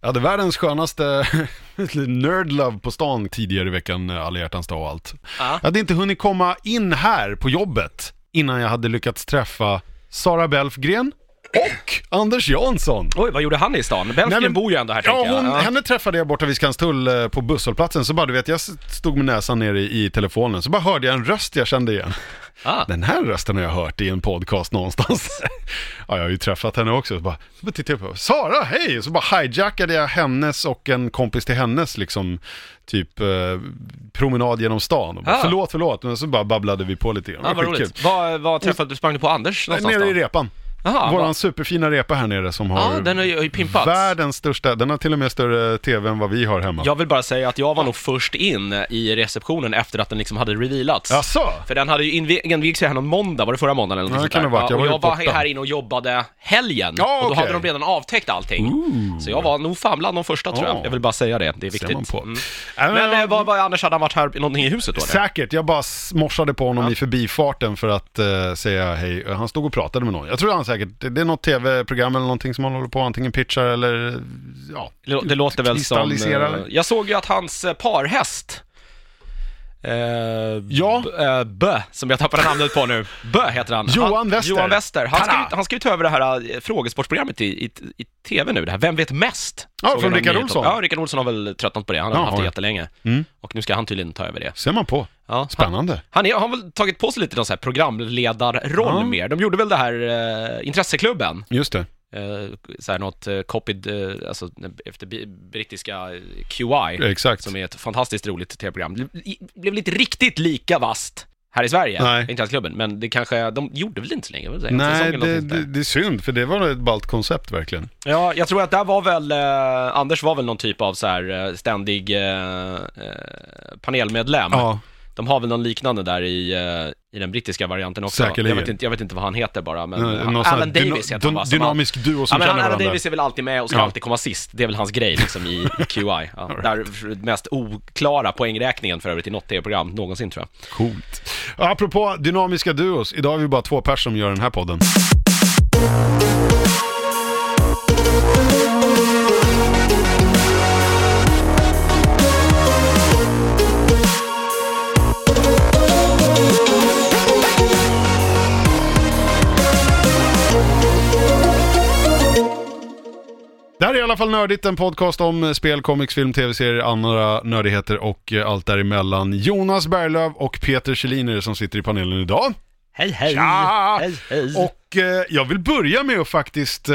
Jag hade världens skönaste nerdlove på stan tidigare i veckan, eh, alla hjärtans dag och allt. Ja. Jag hade inte hunnit komma in här på jobbet innan jag hade lyckats träffa Sara Belfgren och Anders Jansson. Oj, vad gjorde han i stan? Belfgren men- bor ju ändå här Ja, tänker jag. hon, henne träffade jag borta vid Skanstull eh, på busshållplatsen, så bara du vet, jag stod med näsan nere i, i telefonen, så bara hörde jag en röst jag kände igen. Ah. Den här rösten har jag hört i en podcast någonstans. ja, jag har ju träffat henne också. Så bara, så bara tittade jag på, Sara, hej! Så bara hijackade jag hennes och en kompis till hennes, liksom, typ eh, promenad genom stan. Och bara, Ah. Förlåt, förlåt, men så bara babblade vi på lite grann. Ja, Det var vad skitkul. roligt. Vad, vad träffade du? Sprang du på Anders någonstans Nere i då? repan. Jaha, Våran superfina repa här nere som har Ja, den har ju pimpats. världens största, den har till och med större tv än vad vi har hemma. Jag vill bara säga att jag var nog först in i receptionen efter att den liksom hade revealats. Jaså? För den hade ju invi- invigts här någon måndag, var det förra måndagen eller Ja, något det kan det ha varit. Jag och var jag ju var borta. här inne och jobbade helgen. Ja, Och då hade de redan avtäckt allting. Så jag var nog fan bland de första tror jag. Ja. Jag vill bara säga det, det är Ser viktigt. man på. Mm. Nej, Men eh, vad, vad Anders, hade han varit här någonting i huset då eller? Säkert, jag bara morsade på honom i förbifarten för att eh, säga hej. Han stod och pratade med någon. Jag tror han säkert, det är något tv-program eller någonting som han håller på, antingen pitchar eller ja. Det, låter väl som... Eh, jag såg ju att hans eh, parhäst eh, Ja. B, eh, Bö, som jag tappade namnet på nu. Bö heter han. Johan han, Wester. Johan Wester. Han ska, han ska ju ta över det här eh, frågesportprogrammet i, i, i tv nu, det här Vem vet mest? Ja, Såg från Rickard Olsson. Ja, Rickard Olsson har väl tröttnat på det. Han har Ja, haft det. jättelänge. Mm. Och nu ska han tydligen ta över det. Ser man på. Ja, Spännande. Han, är, han har väl tagit på sig lite någon så här programledarroll Ja. mer. De gjorde väl det här eh, Intresseklubben. Just det. Eh, så här något eh, copied, eh, alltså efter brittiska eh, QI. Exakt. Som är ett fantastiskt roligt tv-program. Blev inte riktigt lika vast här i Sverige, Nej. Internetklubben, men det kanske, de gjorde väl inte så länge? Säga. Nej, det, det, det är synd, för det var ett ballt koncept verkligen. Ja, jag tror att där var väl, eh, Anders var väl någon typ av så här eh, ständig eh, eh, panelmedlem. Ja, De har väl någon liknande där i, eh, i den brittiska varianten också. Säkerligen. Jag vet, inte, jag vet inte vad han heter bara, men sån här Alan Davis heter han va? Dynamisk duo som Ja, men känner Alan varandra. Davis är väl alltid med och ska Ja. alltid komma sist. Det är väl hans grej liksom i, i QI. Ja. Där mest oklara poängräkningen för övrigt i något tv-program någonsin tror jag. Coolt. Apropå dynamiska duos, idag är vi bara två personer som gör den här podden. Det här är i alla fall Nördigt, en podcast om spel, comics, film, tv-serier, andra nördigheter och eh, allt däremellan. Jonas Berglöf och Peter Kjelliner som sitter i panelen idag. Hej hej! Tja! Hej hej! Och eh, jag vill börja med att faktiskt eh,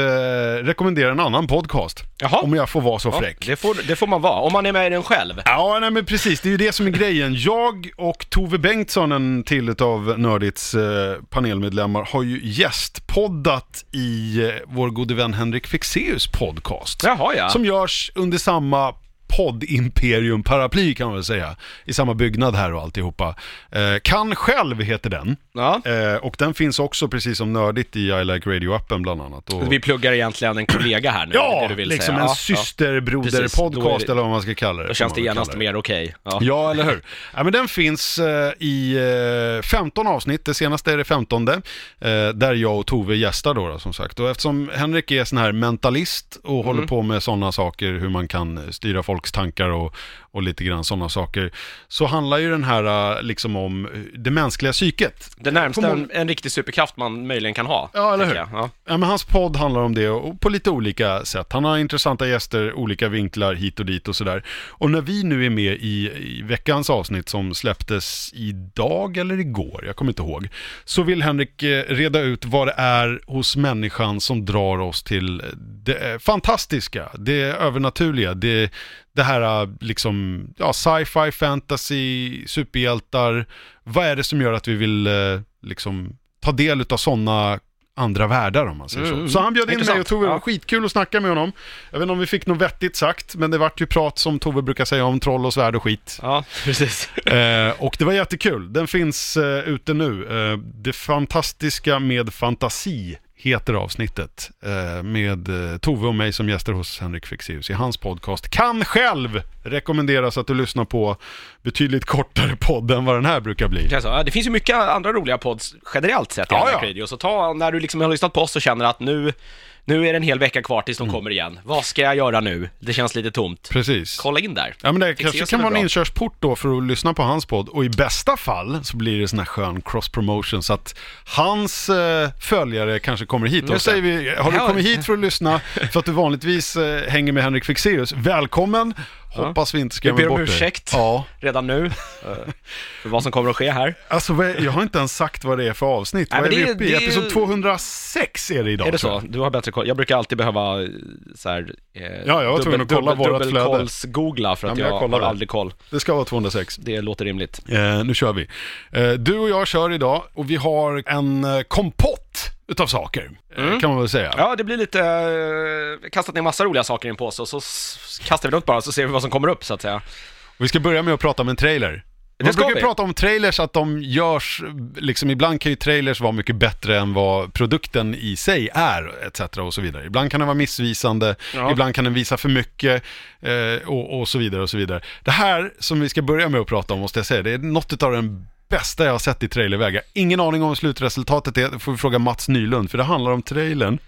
rekommendera en annan podcast. Jaha. Om jag får vara så ja, fräck. det, får, det får man vara, om man är med i den själv. Ja, nej men precis. Det är ju det som är grejen. Jag och Tove Bengtsson, en till utav Nördits eh, panelmedlemmar, har ju gästpoddat i eh, vår gode vän Henrik Fexeus podcast. Jaha ja. Som görs under samma poddimperium paraply kan man väl säga. I samma byggnad här och alltihopa. Eh, kan själv heter den. ja. Eh, och den finns också precis som nördigt i I Like Radio-appen bland annat. Och... Vi pluggar egentligen en kollega här nu, Ja, det du vill liksom säga. en Ja, ja. systerbroder-podcast det- eller vad man ska kalla det. Då känns det genast mer okej. Ja. Ja, eller hur? Ja, men den finns eh, i eh, 15 avsnitt, det senaste är det 15 eh, där jag och Tove gästar då, då som sagt. Och eftersom Henrik är sån här mentalist och Mm. håller på med sådana saker, hur man kan styra folks tankar och, och lite grann sådana saker, så handlar ju den här eh, liksom om eh, det mänskliga psyket. Det närmsta en, en riktig superkraft man möjligen kan ha. Ja, eller hur? Ja. Ja, men hans podd handlar om det och på lite olika sätt. Han har intressanta gäster, olika vinklar hit och dit och sådär. Och när vi nu är med i, i veckans avsnitt som släpptes idag eller igår, jag kommer inte ihåg, så vill Henrik eh, reda ut vad det är hos människan som drar oss till det eh, fantastiska, det övernaturliga, det, det här eh, liksom, ja, sci-fi, fantasy, superhjältar. Vad är det som gör att vi vill eh, liksom ta del av sådana andra världar om man säger Mm, så. Så han bjöd in mig och. Tove, det var skitkul att snacka med honom. Jag vet inte om vi fick något vettigt sagt, men det vart ju prat som Tove brukar säga om troll och svärd och skit. ja, precis. Eh, och det var jättekul. Den finns eh, ute nu. Eh, det fantastiska med fantasi heter avsnittet. Eh, med eh, Tove och mig som gäster hos Henrik Fexeus i hans podcast. Kan själv rekommenderas att du lyssnar på betydligt kortare podd än vad den här brukar bli. Det, är så. Ja, det finns ju mycket andra roliga pods generellt sett i Ja, ja, ja. Radio, så ta när du liksom har lyssnat på oss och känner att nu, nu är det en hel vecka kvar tills de Mm. kommer igen. Vad ska jag göra nu? Det känns lite tomt. Precis. Kolla in där. Ja men det kanske kan vara en inkörsport då för att lyssna på hans podd och i bästa fall så blir det sån här skön cross-promotion så att hans eh, följare kanske kommer hit. Då Just det. säger vi, har du kommit hit för att lyssna för att du vanligtvis eh, hänger med Henrik Fexeus, välkommen! Hoppas vi inte Vi skrämmer ber om bort dig. ursäkt Ja, redan nu för vad som kommer att ske här. alltså jag har inte ens sagt vad det är för avsnitt. Nej, vad är vi uppe i? Episod 206 är det idag Är det så? Du har bättre koll. Jag brukar alltid behöva eh, så här, eh, Ja, jag var tvungen att kolla vårat flöde. dubbelkolls-googla för Ja, att men jag jag, har det. aldrig koll. Det ska vara 206. Det låter rimligt. Eh, nu kör vi. Eh, du och jag kör idag och vi har en eh, kompott utav saker, eh, kan man väl säga. Mm. Ja, det blir lite, eh, kastat ner massa roliga saker i en påse och så kastar vi runt bara så ser vi vad som kommer upp så att säga. Vi ska börja med att prata om en trailer. Det Man ska brukar vi. prata om trailers, att de görs, liksom ibland kan ju trailers vara mycket bättre än vad produkten i sig är, etc. och så vidare. Ibland kan den vara missvisande, Ja. ibland kan den visa för mycket eh, och, och så vidare och så vidare. Det här som vi ska börja med att prata om, måste jag säga, det är något av den bästa jag har sett i trailerväg. Jag har Ingen aning om vad slutresultatet är, det får vi fråga Mats Nylund, för det handlar om trailern.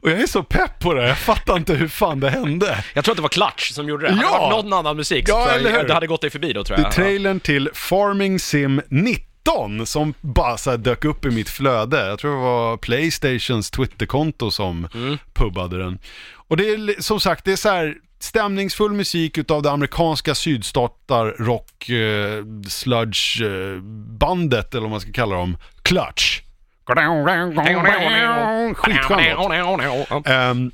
Och jag är så pepp på det, jag fattar inte hur fan det hände. Jag tror att det var Clutch som gjorde det. Hade Ja! det varit någon annan musik så Ja, tror eller jag, hur? det hade gått dig förbi då tror Det jag. är trailern till Farming Sim 19 som bara så dök upp i mitt flöde. Jag tror det var Playstations Twitterkonto som Mm. pubbade den. Och det är som sagt, det är så här stämningsfull musik utav det amerikanska sydstatar rock eh, sludge eh, bandet eller vad man ska kalla dem, Clutch. Skitskön låt. Ehm,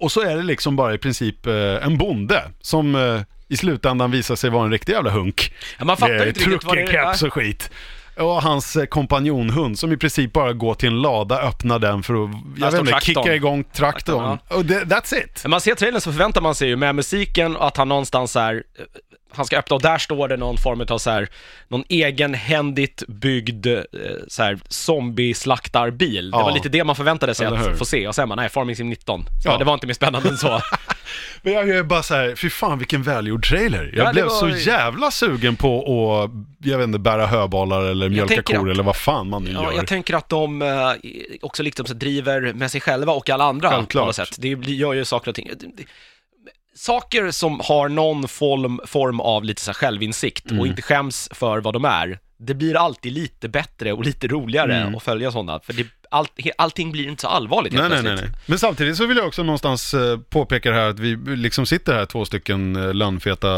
och så är det liksom bara i princip eh, en bonde som eh, i slutändan visar sig vara en riktig jävla hunk. Ja, man fattar Med inte riktigt vad det är. och skit. Och hans eh, kompanjonhund som i princip bara går till en lada, öppnar den för att, jag vet inte, kicka igång traktorn. Och det, that's it. När man ser trailern så förväntar man sig ju med musiken och att han någonstans här, eh, han ska öppna och där står det någon form av så här, någon egenhändigt byggd eh, så här zombie-slaktarbil. Det Ja. var lite det man förväntade sig att få se och sen man, nej, Farming Sim 19. Så Ja. det var inte mer spännande än så. Men jag är bara så här, fy fan vilken välgjord trailer. Jag Ja, det blev var- så jävla sugen på att, jag vet inte, bära höbalar eller mjölka kor att- eller vad fan man nu Ja, gör. jag tänker att de eh, också liksom så driver med sig själva och alla andra Självklart. på något sätt. Det gör ju saker och ting. Saker som har någon form, form av lite så självinsikt Mm. och inte skäms för vad de är, det blir alltid lite bättre och lite roligare Mm. att följa sådana. För det, all, allting blir inte så allvarligt helt Nej, nej, nej, plötsligt. nej. Men samtidigt så vill jag också någonstans eh, påpeka det här att vi liksom sitter här två stycken eh, landfeta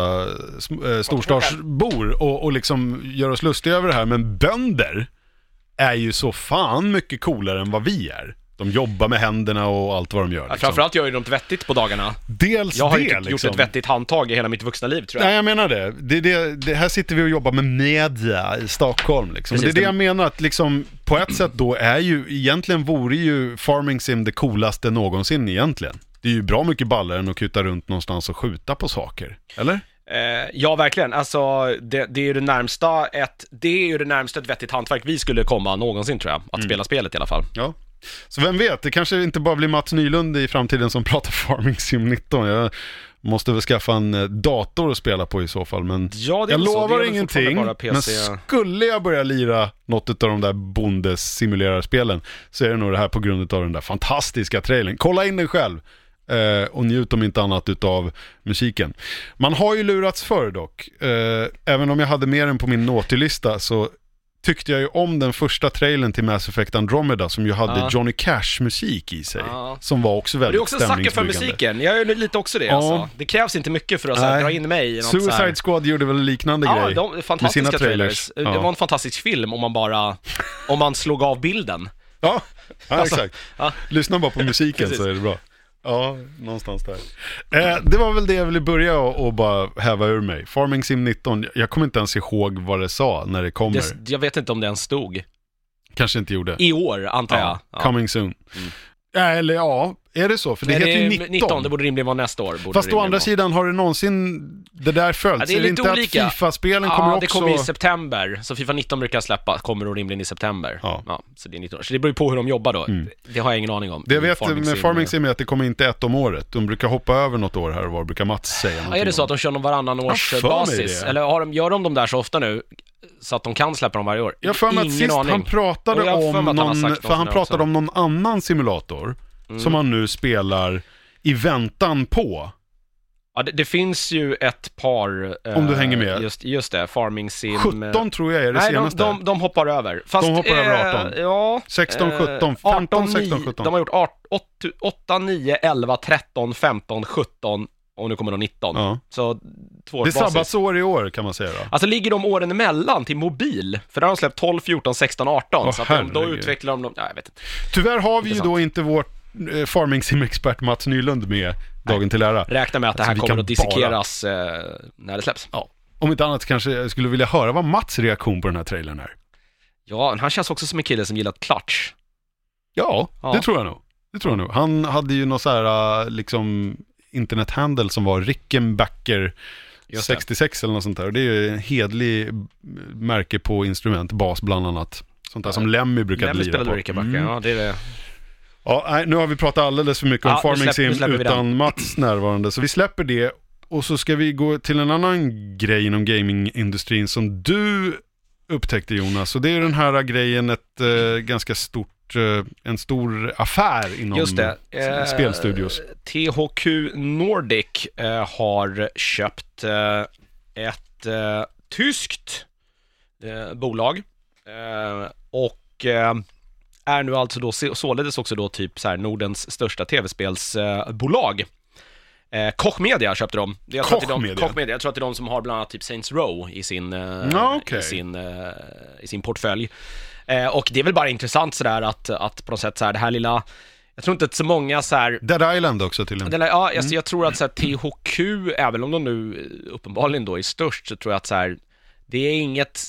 sm- eh, storstadsbor och, och liksom gör oss lustiga över det här. Men bönder är ju så fan mycket coolare än vad vi är. De jobbar med händerna och allt vad de gör. Ja, Liksom. Framförallt gör ju de något vettigt på dagarna. Dels Jag har det inte liksom. gjort ett vettigt handtag i hela mitt vuxna liv tror jag. Nej, jag menar det. Det, det, det. Här sitter vi och jobbar med media i Stockholm. Liksom. Precis, det är det det- jag menar, att liksom, på ett sätt då är ju, egentligen vore ju Farming Sim det coolaste någonsin egentligen. Det är ju bra mycket ballare än att kuta runt någonstans och skjuta på saker. Eller? Eh, ja, verkligen. Alltså, det, det är ju det närmsta ett, det är ju det närmsta ett vettigt hantverk vi skulle komma någonsin tror jag. Att Mm. spela spelet i alla fall. Ja. Så vem vet, det kanske inte bara blir Mats Nylund i framtiden som pratar Farming Sim 19. Jag måste väl skaffa en eh, dator att spela på i så fall, men Ja, jag lovar ingenting. Men skulle jag börja lira något av de där bondes-simulerarspelen så är det nog det här på grund av den där fantastiska trailern. Kolla in den själv. eh, och njut om inte annat utav musiken. Man har ju lurats förr dock. Eh, även om jag hade mer än på min naughty-lista så tyckte jag ju om den första trailern till Mass Effect Andromeda som ju hade Ja. Johnny Cash-musik i sig. Ja. Som var också Och det väldigt är också sucker för stämningsbyggande. musiken. Jag är lite också det Ja. alltså. Det krävs inte mycket för att här, dra in mig i något så här. Suicide Squad gjorde väl liknande Ja, grej. de, fantastiska sina trailers. trailers. Det Ja. var en fantastisk film om man bara, om man slog av bilden. Ja, ja Alltså, exakt. ja. Lyssna bara på musiken så är det bra. Ja, någonstans där. Eh, det var väl det jag ville börja och, och bara häva ur mig. Farming Sim 19, jag kommer inte ens ihåg vad det sa när det kommer. Det, jag vet inte om det ens stod. Kanske inte gjorde. I år, antar jag. ja, Ja. Coming soon. Mm. Ja, eller ja, är det så? För det Nej, heter ju är 19. 19, det borde rimligen vara nästa år. Fast det å andra vara. sidan, har det någonsin det där följts? Ja, det är det lite inte olika. att Fifa-spelen Ja, kommer det också... kommer i september. Så Fifa 19 brukar släppa, kommer då rimligen i september. Ja. så det är 19 år. Så det beror ju på hur de jobbar då. Det har jag ingen aning om. Det jag vet Farming med. Farming Sim är att det kommer inte ett om året. De brukar hoppa över något år här och var, brukar Mats säga Ja, är det så om. att de kör dem varannan års för mig basis? det. Eller har de, gör de dem där så ofta nu? Så att de kan släppa dem varje år? Jag för mig att sist aning. han pratade någon, för han också. om någon annan simulator. Som man nu spelar i väntan på. Ja, det, det finns ju ett par... eh, Om du hänger med. Just, just det, Farming Sim. 17 tror jag är det Nej, de, senaste. de, de hoppar över. Fast, De hoppar över eh, 18. Ja. 16, eh, 17, 15, 18, 16, 9, 17. De har gjort 8, 8, 9, 11, 13, 15, 17 och nu kommer de 19. Ja. Så två Det är sabbatsår i år kan man säga då. Alltså ligger de åren emellan till mobil? För där har de släppt 12, 14, 16, 18. Åh, så att de, då utvecklar de, ja, jag vet inte. Tyvärr har vi ju Intressant. då inte vår eh, farming sim-expert Mats Nylund med dagen till ära. Räkna med att det här Alltså, vi kommer att dissekeras eh, när det släpps. Ja. Om inte annat kanske jag skulle vilja höra vad Mats reaktion på den här trailern är. Ja, han känns också som en kille som gillar clutch. Ja, Ja. det tror jag nog. Det tror jag nog. Han hade ju någon så här, äh, liksom, internethandel som var Rickenbacker Just det. 66 eller något sånt där. Och det är ju en hedlig eh, märke på instrument, bas bland annat. Sånt där som Lemmy brukade Lemmy lira spelade på. Rickenbacker, Mm. ja det är det. Ja, nej, nu har vi pratat alldeles för mycket om Ja, nu Farming släpper- nu Sim släpper vi utan Mats närvarande. Så vi släpper det och så ska vi gå till en annan grej inom gamingindustrin som du upptäckte Jonas. Och det är den här grejen, ett eh, ganska stort, eh, en stor affär inom Just det. eh, spelstudios. THQ Nordic eh, har köpt eh, ett eh, tyskt eh, bolag eh, och eh, är nu alltså då så- således också då typ så här Nordens största tv-spelsbolag. Eh, Koch Media köpte de. Jag tror är Koch de, Media? Koch Media. Jag tror att det är de som har bland annat typ Saints Row i sin, eh, okej. i sin, eh, i sin portfölj. Eh, och det är väl bara intressant sådär att, att på något sätt så här det här lilla, jag tror inte att så många så här Dead Island också till den här, ja, alltså, jag tror att så här, THQ, även om de nu eh, uppenbarligen då är störst, så tror jag att så här, det är inget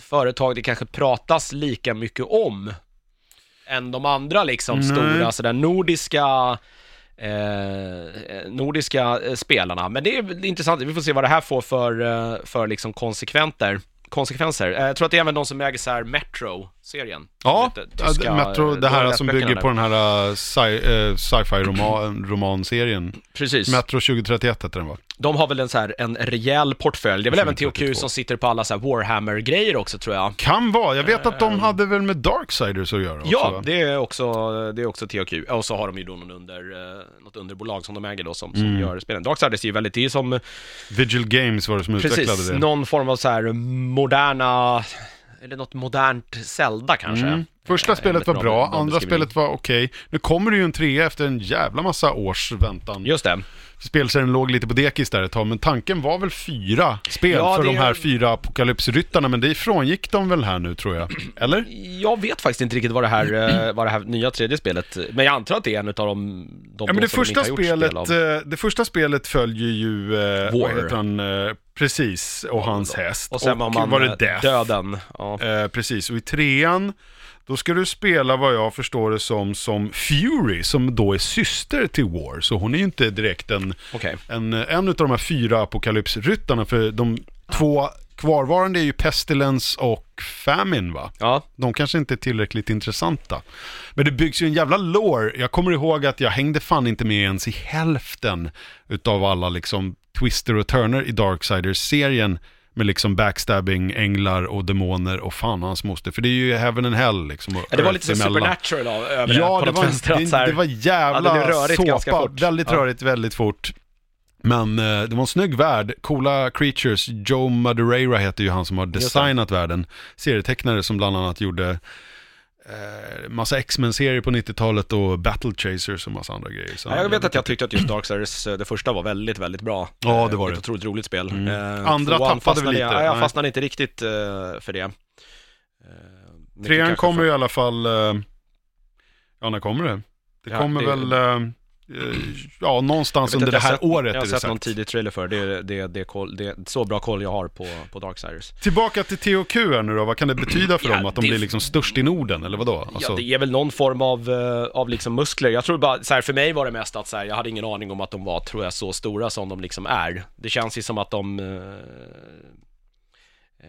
företag det kanske pratas lika mycket om än de andra liksom Nej. stora sådär nordiska Eh, nordiska eh, spelarna, men det är intressant, vi får se vad det här får för, eh, för liksom konsekventer, konsekvenser. Eh, jag tror att det är även de som äger så här Metro-serien. Ja, tyska, ja, Metro, det här som bygger där. på den här sci, uh, sci-fi roman, romanserien. Precis. Metro 2031 heter den va? De har väl en, så här, en rejäl portfölj. Det är väl även 2032. THQ som sitter på alla så Warhammer-grejer också tror jag. Kan vara, jag vet att de hade väl med Darksiders att göra också, Ja, va? det är också, det är också THQ. Och så har de ju då någon under, eh, något underbolag som de äger då som, som Mm. gör spelen. Darksiders är ju väldigt, det är ju som, Vigil Games var det som utvecklade precis, det. någon form av så här moderna, eller något modernt Zelda kanske. Mm. Första Eh, spelet var bra, andra spelet var okej. Nu kommer det ju en trea efter en jävla massa års väntan. Just det. Spelserien låg lite på dekis där ett tag, men tanken var väl fyra spel Ja, för de här fyra apokalypsryttarna, men det frångick de väl här nu tror jag. Eller? Jag vet faktiskt inte riktigt vad det här, eh, vad det här nya tredje spelet, men jag antar att det är en av de, de Ja, men det de första, gjort spelet, spel eh, det första spelet följer ju, eh, War. vad heter han, eh, precis, och hans häst. Och sen var man var det eh, Death. döden. Ja. Eh, precis, och i trean, då ska du spela vad jag förstår det som, som Fury, som då är syster till War. Så hon är ju inte direkt en, Okej. en, en av de här fyra apokalypsryttarna, för de två kvarvarande är ju Pestilence och Famine va? Ja, De kanske inte är tillräckligt intressanta. Men det byggs ju en jävla lore. Jag kommer ihåg att jag hängde fan inte med ens i hälften utav alla liksom twister och turner i Darksiders-serien. Med liksom backstabbing, änglar och demoner och fan hans moster. För det är ju heaven and hell liksom. Ja, det var lite så supernatural av, över Ja, det, det på var, något vänster. här- det, det var jävla Ja, det rörigt såpa. Väldigt rörigt, väldigt fort. Men eh, det var en snygg värld, coola creatures. Joe Madureira heter ju han som har det. designat världen. Serietecknare som bland annat gjorde eh, massa X-Men-serier på 90-talet och Battle Chasers och massa andra grejer. Så Ja, jag vet att jag tyckte att just Darksiders, eh, det första var väldigt, väldigt bra. Ja, Eh, det var Ett det. otroligt roligt spel. Mm. Eh, Andra tvåan tappade vi jag- lite. Ja, jag Nej. fastnade inte riktigt eh, för det. Eh, Trean kommer för- i alla fall, eh, ja när kommer det? Det Ja, kommer det- väl, eh, eh, ja någonstans under det här sett, året Jag har sett någon tidig trailer för det. Det är så bra koll jag har på, på Darksiders. Tillbaka till THQ här nu då, vad kan det betyda för Ja, dem? Att de det- blir liksom störst i Norden, eller vadå? Alltså, Ja, det är väl någon form av, eh, av liksom muskler. Jag tror bara, så här, för mig var det mest att så här, jag hade ingen aning om att de var, tror jag, så stora som de liksom är. Det känns ju som att de... eh, eh,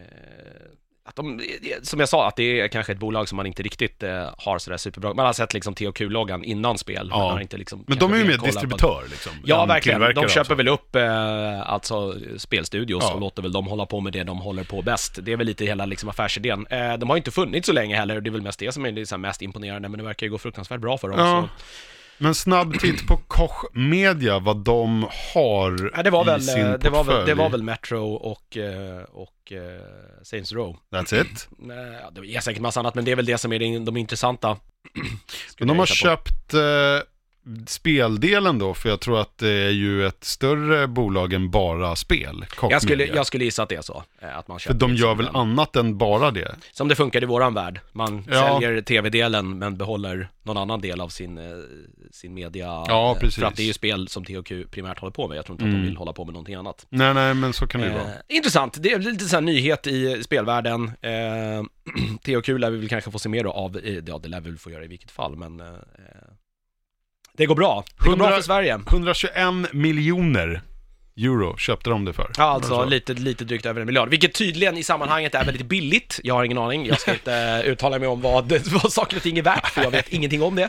att de, som jag sa, att det är kanske ett bolag som man inte riktigt eh, har sådär superbra. Man har sett liksom THQ-loggan innan spel. Ja. Man har inte liksom men de är ju mer distributör liksom. Ja, verkligen. De köper alltså. väl upp eh, alltså spelstudios Ja. och låter väl dem hålla på med det de håller på bäst. Det är väl lite hela liksom, affärsidén. Eh, de har ju inte funnits så länge heller och det är väl mest det som är liksom mest imponerande, men det verkar ju gå fruktansvärt bra för dem. Ja. Men snabb titt på Koch Media, vad de har Ja, det var i väl, sin eh, det var väl, det portfölj. var väl Metro och, eh, och eh, Saints Row. That's it. Ja, det är säkert massa annat, men det är väl det som är de, intressanta. Men de har köpt eh, speldelen då, för jag tror att det är ju ett större bolag än bara spel. Jag skulle, Media. jag skulle gissa att det är så. eh, Att man För de gör väl den. annat än bara det? Som det funkar i våran värld. Man Ja. säljer tv-delen men behåller någon annan del av sin, eh, sin media. Ja, eh, precis. För att det är ju spel som THQ primärt håller på med. Jag tror inte att Mm. de vill hålla på med någonting annat. Nej, nej, men så kan det ju Eh, vara. intressant, det är lite sån nyhet i spelvärlden. Eh, THQ lär vi väl kanske få se mer då av, eh, ja det lär vi väl få göra i vilket fall, men eh, det går bra. Det går bra 100 för Sverige. 121 miljoner euro köpte de det för. Ja, alltså lite, lite drygt över en miljard, vilket tydligen i sammanhanget är väldigt billigt. Jag har ingen aning, jag ska inte uttala mig om vad, vad saker och ting är värt, för jag vet ingenting om det.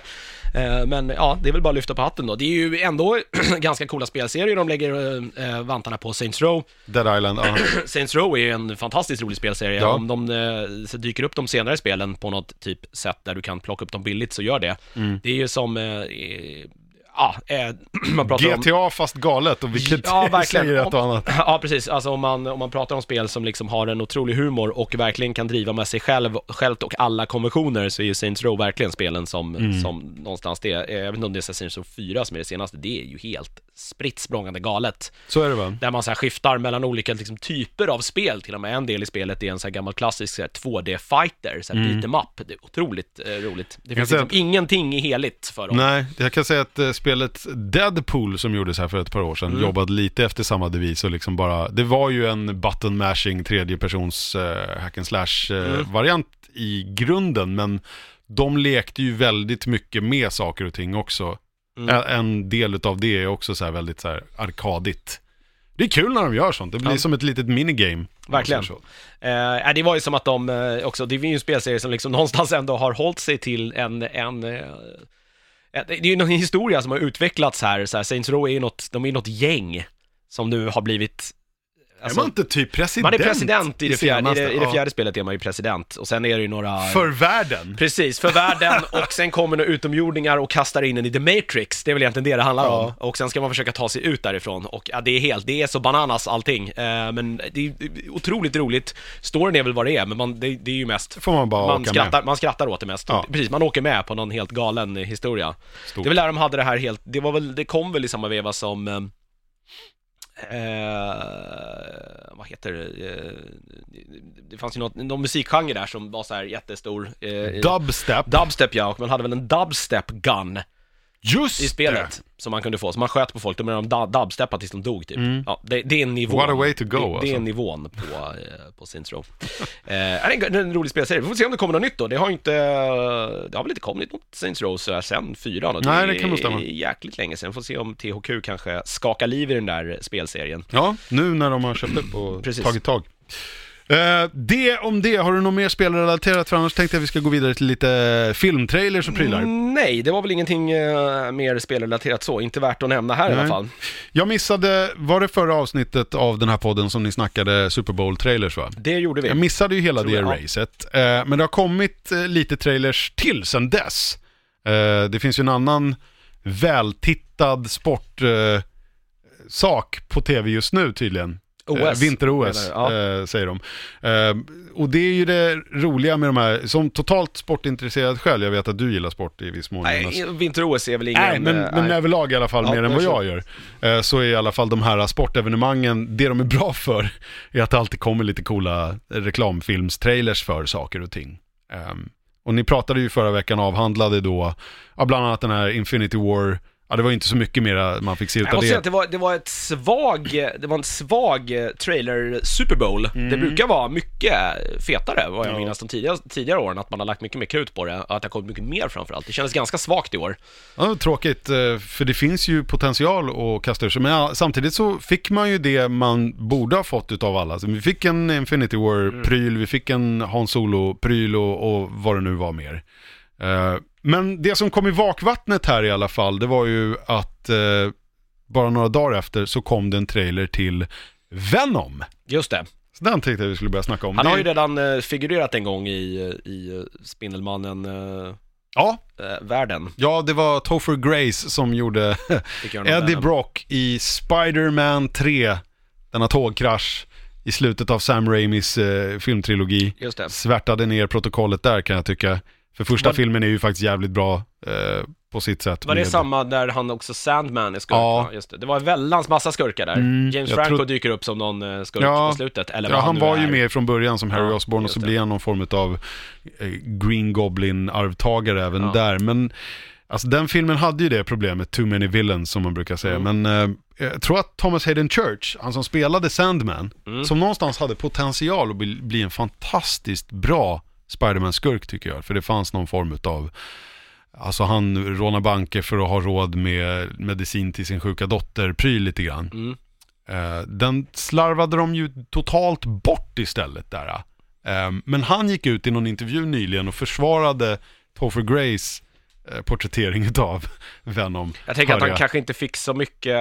Eh, Men ja, det är väl bara att lyfta på hatten då. Det är ju ändå ganska coola spelserier de lägger eh, vantarna på. Saints Row. Dead Island, ja. Saints Row är ju en fantastiskt rolig spelserie. Ja. Om de eh, dyker upp de senare spelen på något typ sätt där du kan plocka upp dem billigt, så gör det. Mm. Det är ju som, eh, eh, ja, eh, man pratar om... GTA fast galet och vilket Ja, verkligen. säger ett och annat. Ja, precis. Alltså om man, om man pratar om spel som liksom har en otrolig humor och verkligen kan driva med sig själv, självt och alla konventioner så är ju Saints Row verkligen spelen som, Mm. som någonstans det. är. Jag vet inte om det är Saints Row 4 som är det senaste, det är ju helt spritt språngande galet. Så är det va? Där man så skiftar mellan olika liksom, typer av spel, till och med en del i spelet är en så här gammal klassisk så här, 2D-fighter, så här Mm. beat em up. Det är otroligt eh, roligt. Det finns liksom ingenting heligt för dem. Nej, jag kan säga att eh, spelet Deadpool som gjordes här för ett par år sedan Mm. jobbade lite efter samma devis och liksom bara, det var ju en button mashing tredjepersons uh, hack and slash eh, Mm. variant i grunden, men de lekte ju väldigt mycket med saker och ting också. Mm. En del av det är också så här väldigt så här arkadigt. Det är kul när de gör sånt, det blir Ja. som ett litet minigame. Verkligen. säger så. Eh, det var ju som att de eh, också, det är ju en spelserie som liksom någonstans ändå har hållit sig till en, en eh, eh, det är ju någon historia som har utvecklats här, så här Saints Row är ju något, de är ju något gäng som nu har blivit alltså, är man inte typ president? man är president i det, fjärde, i, det, i det Ja. fjärde spelet är man ju president och sen är det ju några För världen? Precis, för världen och sen kommer några utomjordingar och kastar in en i The Matrix, det är väl egentligen det det handlar Ja. om. Och sen ska man försöka ta sig ut därifrån och ja, det är helt, det är så bananas allting. Eh, men det är otroligt roligt. Storyn är väl vad det är, men man, det, det är ju mest får man bara man åka skrattar, med. man skrattar åt det mest. Ja. Precis, man åker med på någon helt galen eh, historia. Stort. Det är väl där de hade det här helt, det var väl, det kom väl i samma veva som eh, vad heter det? Eh, det fanns ju något, någon musikgenre där som var så här jättestor. Eh, Dubstep. Dubstep ja, och man hade väl en dubstep gun Just i spelet som man kunde få, så man sköt på folk, då började de du- dubsteppa tills de dog typ. Mm. Ja, det, det är nivån. What a way to go, det, det alltså. är nivån på, eh, på Saints Row. eh, det är en, det är en rolig spelserie, vi får se om det kommer något nytt då. Det har inte, det har väl inte kommit något Saints Row så här sen fyran. Nej, det kan nog stämma. är jäkligt länge sedan. Får se om THQ kanske skakar liv i den där spelserien. Ja, nu när de har köpt upp och Precis. tagit tag. Eh, det om det, har du något mer spelrelaterat? För annars tänkte jag att vi ska gå vidare till lite filmtrailers och prylar. Mm, nej, det var väl ingenting eh, mer spelrelaterat så, inte värt att nämna här i Nej. alla fall. Jag missade, var det förra avsnittet av den här podden som ni snackade Super Bowl-trailers va? Det gjorde vi. Jag missade ju hela Tror det jag, ja. racet. Eh, men det har kommit eh, lite trailers till sen dess. Eh, det finns ju en annan vältittad sport eh, sak på tv just nu tydligen. OS, Eh, Vinter-OS, menar du? Ja. eh, säger de. Eh, och det är ju det roliga med de här, som totalt sportintresserad själv, jag vet att du gillar sport i viss mån. Nej, vinter-OS är väl ingen... Nej, men, men nej. överlag i alla fall, Ja, mer än vad jag gör, så är i alla fall de här sportevenemangen, det de är bra för, är att det alltid kommer lite coola reklamfilmstrailers för saker och ting. Ehm, och ni pratade ju förra veckan, avhandlade då, bland annat den här Infinity War, ja det var inte så mycket mera man fick se Jag utav måste säga det. att det var, det var ett svag, det var en svag eh, trailer Super Bowl. Det brukar vara mycket fetare vad jag Mm. Ja. minns de tidigare, tidigare åren, att man har lagt mycket mer krut på det, och att det har kommit mycket mer framförallt. Det kändes ganska svagt i år. Ja, tråkigt, eh, för det finns ju potential att kasta ur sig. Men ja, samtidigt så fick man ju det man borde ha fått utav alla. Så vi fick en Infinity War-pryl, vi fick en Han Solo-pryl och, och vad det nu var mer. Eh, men det som kom i vakvattnet här i alla fall, det var ju att eh, bara några dagar efter så kom det en trailer till Venom. Just det. Så den tänkte jag vi skulle börja snacka om. Han har ju redan eh, figurerat en gång i, i eh, Spindelmannen, eh, Ja, eh, världen. ja, det var Topher Grace som gjorde Eddie. Brock i Spider-Man 3, denna tågkrasch i slutet av Sam Raimis eh, filmtrilogi. Just det. Svärtade ner protokollet där kan jag tycka. För första Var- filmen är ju faktiskt jävligt bra eh, på sitt sätt. Var det med- samma där han också Sandman är skurk? Ja. Just det. det var en vällans massa skurkar där. Mm, James Franco tror- dyker upp som någon eh, skurk Ja. på slutet. Eller Ja, vad han var är. ju med från början som Harry Ja, Osborn och så det. blir han någon form av eh, Green Goblin-arvtagare även Ja. där. Men alltså, den filmen hade ju det problemet, too many villains som man brukar säga. Mm. Men eh, jag tror att Thomas Hayden Church, han som spelade Sandman, Mm. som någonstans hade potential att bli, bli en fantastiskt bra Spiderman-skurk tycker jag. För det fanns någon form av Alltså han rånar banker för att ha råd med medicin till sin sjuka dotter, pryl lite grann. Mm. Eh, den slarvade de ju totalt bort istället där. Eh, men han gick ut i någon intervju nyligen och försvarade Topher Grays eh, porträttering av Venom. Jag tänker att han kanske inte fick så mycket...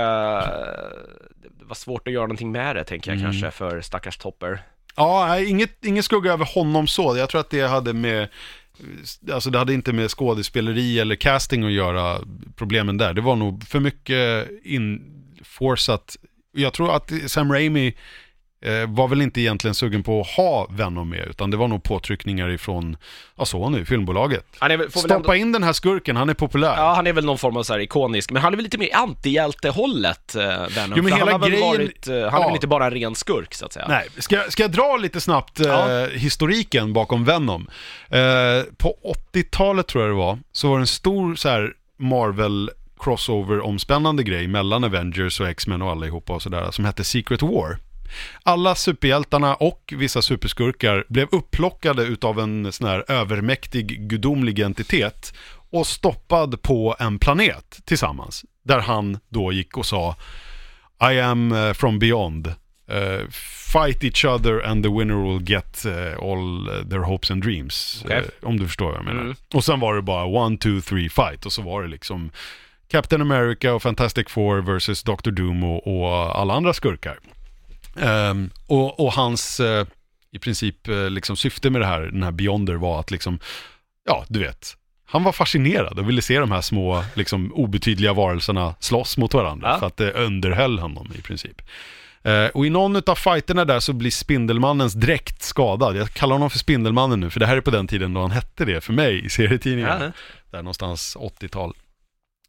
Det var svårt att göra någonting med det, tänker jag Mm. kanske, för stackars Topper. Ja, inget, ingen skugga över honom så. Jag tror att det hade med, alltså det hade inte med skådespeleri eller casting att göra, problemen där. Det var nog för mycket inforsat. Jag tror att Sam Raimi var väl inte egentligen sugen på att ha Venom med, utan det var nog påtryckningar ifrån, ja så nu, filmbolaget. Är, väl- Stoppa ändå, in den här skurken, han är populär. ja, han är väl någon form av så här ikonisk, men han är väl lite mer antihjältehållet, eh, Venom. Jo, men hela han grejen- varit, eh, han är Ja. väl inte bara en ren skurk, så att säga. Nej, ska, jag- ska jag dra lite snabbt eh, Ja. historiken bakom Venom? Eh, på 80-talet tror jag det var, så var det en stor så här Marvel crossover-omspännande grej mellan Avengers och X-Men och allihopa och sådär, som hette Secret War. Alla superhjältarna och vissa superskurkar blev upplockade utav en sån här övermäktig gudomlig entitet och stoppad på en planet tillsammans. Där han då gick och sa I am eh, from beyond. Eh, fight each other and the winner will get eh, all their hopes and dreams. Okej. Eh, om du förstår vad jag menar. Mm. Och sen var det bara one, two, three, fight. Och så var det liksom Captain America och Fantastic Four versus Dr. Doom och, och alla andra skurkar. Ehm, och, och hans, eh, i princip, eh, liksom syfte med det här, den här Beyonder var att liksom, ja, du vet, han var fascinerad och ville se de här små, liksom obetydliga varelserna slåss mot varandra. Ja. För att det underhöll honom i princip. Eh, och i någon av fighterna där så blir Spindelmannens dräkt skadad. Jag kallar honom för Spindelmannen nu, för det här är på den tiden då han hette det för mig i serietidningen. Ja. Där någonstans 80-tal.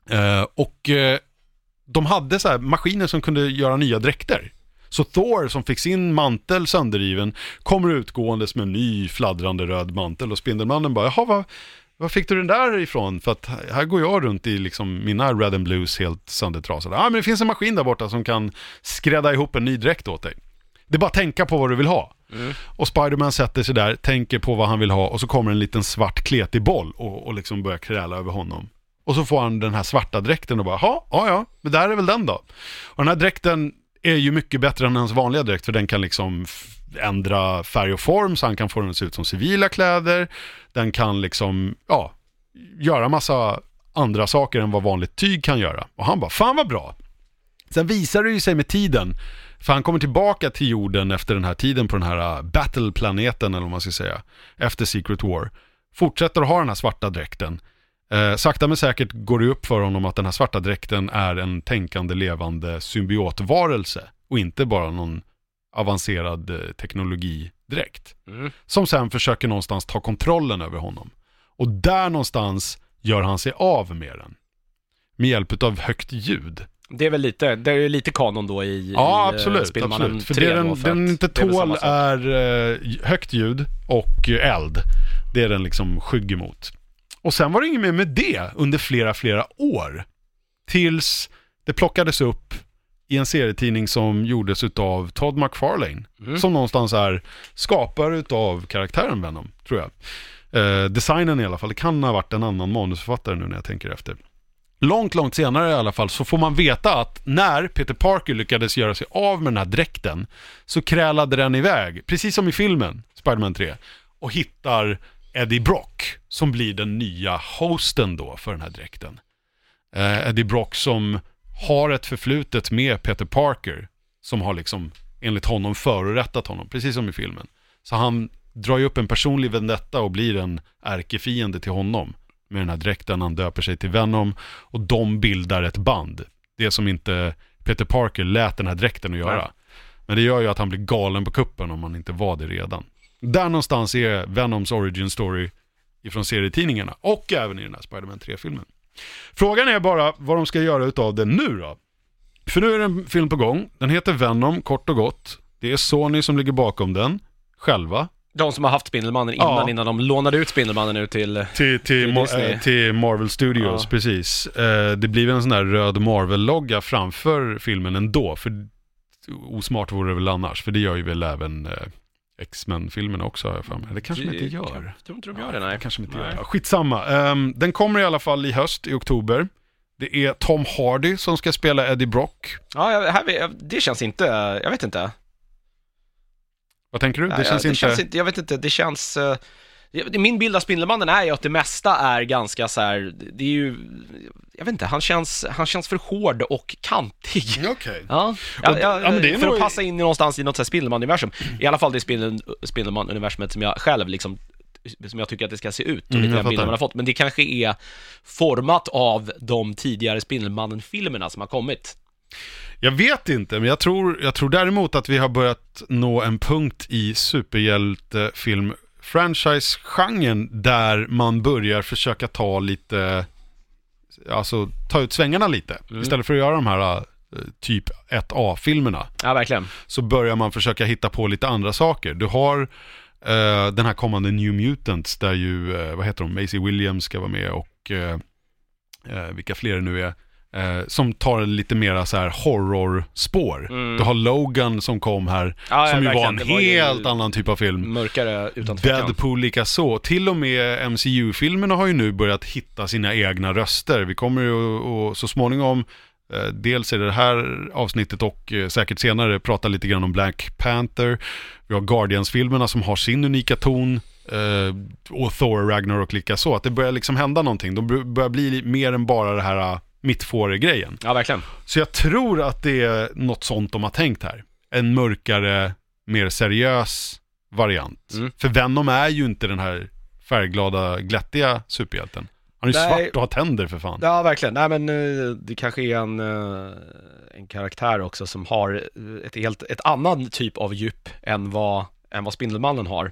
Eh, och de hade så här maskiner som kunde göra nya dräkter. Så Thor som fick sin mantel sönderriven kommer utgåendes med en ny fladdrande röd mantel och Spindelmannen bara, jaha vad, vad fick du den där ifrån? För att här går jag runt i liksom mina red and blues helt söndertrasade. Ja men det finns en maskin där borta som kan skrädda ihop en ny dräkt åt dig. Det är bara att tänka på vad du vill ha. Mm. Och Spiderman sätter sig där, tänker på vad han vill ha och så kommer en liten svart kletig boll och, och liksom börjar kräla över honom. Och så får han den här svarta dräkten och bara, ja, ja, men där är väl den då. Och den här dräkten är ju mycket bättre än hans vanliga dräkt för den kan liksom ändra färg och form så han kan få den att se ut som civila kläder. Den kan liksom, ja, göra massa andra saker än vad vanligt tyg kan göra. Och han bara, fan vad bra. Sen visar det ju sig med tiden, för han kommer tillbaka till jorden efter den här tiden på den här äh, battle-planeten eller vad man ska säga, efter Secret War. Fortsätter att ha den här svarta dräkten. Eh, sakta men säkert går det upp för honom att den här svarta dräkten är en tänkande levande symbiotvarelse och inte bara någon avancerad eh, teknologidräkt. Mm. Som sen försöker någonstans ta kontrollen över honom. Och där någonstans gör han sig av med den. Med hjälp av högt ljud. Det är väl lite, det är lite kanon då i, Ja, i eh, absolut. Spelmannen absolut. För 3 det den, den inte är tål sak. är eh, högt ljud och eld. Det är den liksom skygg emot. Och sen var det inget mer med det under flera, flera år. Tills det plockades upp i en serietidning som gjordes utav Todd McFarlane. Mm. Som någonstans är skapare utav karaktären Venom, tror jag. Eh, designen i alla fall, det kan ha varit en annan manusförfattare nu när jag tänker efter. Långt, långt senare i alla fall så får man veta att när Peter Parker lyckades göra sig av med den här dräkten så krälade den iväg, precis som i filmen Spider-Man 3, och hittar Eddie Brock som blir den nya hosten då för den här dräkten. Eh, Eddie Brock som har ett förflutet med Peter Parker som har liksom enligt honom förorättat honom, precis som i filmen. Så han drar ju upp en personlig vendetta och blir en ärkefiende till honom. med den här dräkten. Han döper sig till Venom och de bildar ett band. Det som inte Peter Parker lät den här dräkten att göra. Men det gör ju att han blir galen på kuppen om han inte var det redan. Där någonstans är Venoms origin story ifrån serietidningarna och även i den här Spider-Man 3-filmen. Frågan är bara vad de ska göra utav den nu då. För nu är det en film på gång. Den heter Venom, kort och gott. Det är Sony som ligger bakom den, själva. De som har haft Spindelmannen innan, Ja. innan de lånade ut Spindelmannen nu till... Till, till, Till Mar- eh, till Marvel Studios, Ja. precis. Eh, det blir en sån där röd Marvel-logga framför filmen ändå. För osmart vore det väl annars, för det gör ju väl även eh, X-Men-filmerna också har jag för mig. Det kanske de inte gör. Jag tror inte de gör det, nej. kanske de inte Nej. gör. Skitsamma. Ehm, den kommer i alla fall i höst, i oktober. Det är Tom Hardy som ska spela Eddie Brock. Ja, jag- här, det känns inte, jag vet inte. Vad tänker du? Det Nej, känns det inte... Känns inte, jag vet inte, det känns... Min bild av Spindelmannen är ju att det mesta är ganska så här, det är ju, jag vet inte, han känns, han känns för hård och kantig. Okej. Ja, ja, ja, ja, men det är för nog- att passa in i någonstans i något så här Spindelman-universum. I alla fall det Spindel, Spindelman-universumet som jag själv liksom, som jag tycker att det ska se ut och Mm, lite den bilden man har fått. Men det kanske är format av de tidigare Spindelmannen-filmerna som har kommit. Jag vet inte, men jag tror, jag tror däremot att vi har börjat nå en punkt i superhjältefilm franchise-genren där man börjar försöka ta lite, alltså ta ut svängarna lite. Mm. Istället för att göra de här eh, typ 1A-filmerna Ja, verkligen. så börjar man försöka hitta på lite andra saker. Du har eh, den här kommande New Mutants där ju, eh, vad heter de, Maisie Williams ska vara med och eh, eh, vilka fler det nu är. Eh, som tar lite mera så här horrorspår. Mm. Du har Logan som kom här, Ja, ja, som ju var en Det var helt annan typ av film. Mörkare utan tvekan. Deadpool lika så. Till och med MCU-filmerna har ju nu börjat hitta sina egna röster. Vi kommer ju att så småningom, eh, dels i det här avsnittet och eh, säkert senare, prata lite grann om Black Panther. Vi har Guardians-filmerna som har sin unika ton. eh, och Thor, Ragnarok lika så. Att det börjar liksom hända någonting. De bör- börjar bli mer än bara det här uh, mittfåre-grejen. Ja, verkligen. Så jag tror att det är något sånt de har tänkt här. En mörkare, mer seriös variant. Mm. För Venom är ju inte den här färgglada, glättiga superhjälten. Han är ju svart och har tänder för fan. Ja, verkligen. Nej, men eh, det kanske är en, eh, en karaktär också som har eh, ett helt, ett annan typ av djup än vad, än vad Spindelmannen har.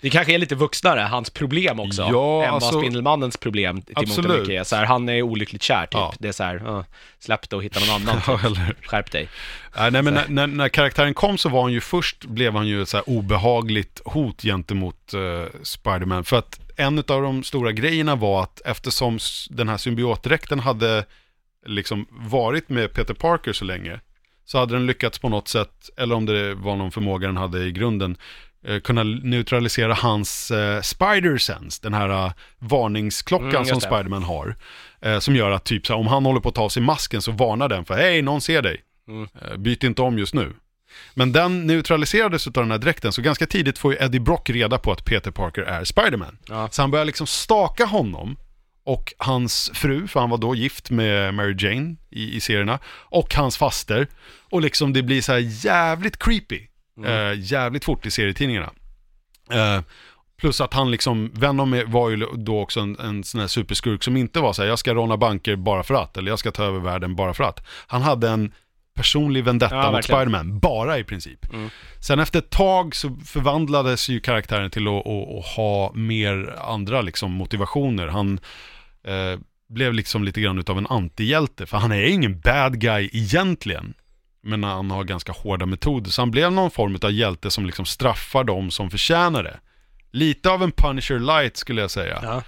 Det kanske är lite vuxnare, hans problem också, Ja, än alltså- vad Spindelmannens problem till mångt och mycket är. Så här, han är olyckligt kär typ. Ja. Det är så här, uh, släpp det och hitta någon annan. Ja, Typ. eller Skärp dig. Nej, nej men när, när, när karaktären kom så var han ju först, blev han ju ett så här obehagligt hot gentemot uh, Spiderman. För att en av de stora grejerna var att eftersom den här symbiotdräkten hade liksom varit med Peter Parker så länge, så hade den lyckats på något sätt, eller om det var någon förmåga den hade i grunden, kunna neutralisera hans eh, spider sense, den här eh, varningsklockan Mm, som. Spiderman har. Eh, som gör att typ så här, om han håller på att ta av sig masken så varnar den för hej, någon ser dig. Mm. Eh, Byt inte om just nu. Men den neutraliserades av den här dräkten, så ganska tidigt får ju Eddie Brock reda på att Peter Parker är Spiderman. Ja. Så han börjar liksom staka honom och hans fru, för han var då gift med Mary Jane i, i serierna, och hans faster. Och liksom det blir så här jävligt creepy, eh, jävligt fort i serietidningarna. Eh, plus att han liksom, Venom var ju då också en, en sån här superskurk som inte var så här, jag ska råna banker bara för att, eller jag ska ta över världen bara för att. Han hade en personlig vendetta Ja, mot. Spiderman, bara i princip. Mm. Sen efter ett tag så förvandlades ju karaktären till att, att, att ha mer andra liksom motivationer. Han eh, blev liksom lite grann utav en antihjälte, för han är ingen bad guy egentligen. Men han har ganska hårda metoder, så han blev någon form av hjälte som liksom straffar dem som förtjänar det. Lite av en Punisher light skulle jag säga. Ja.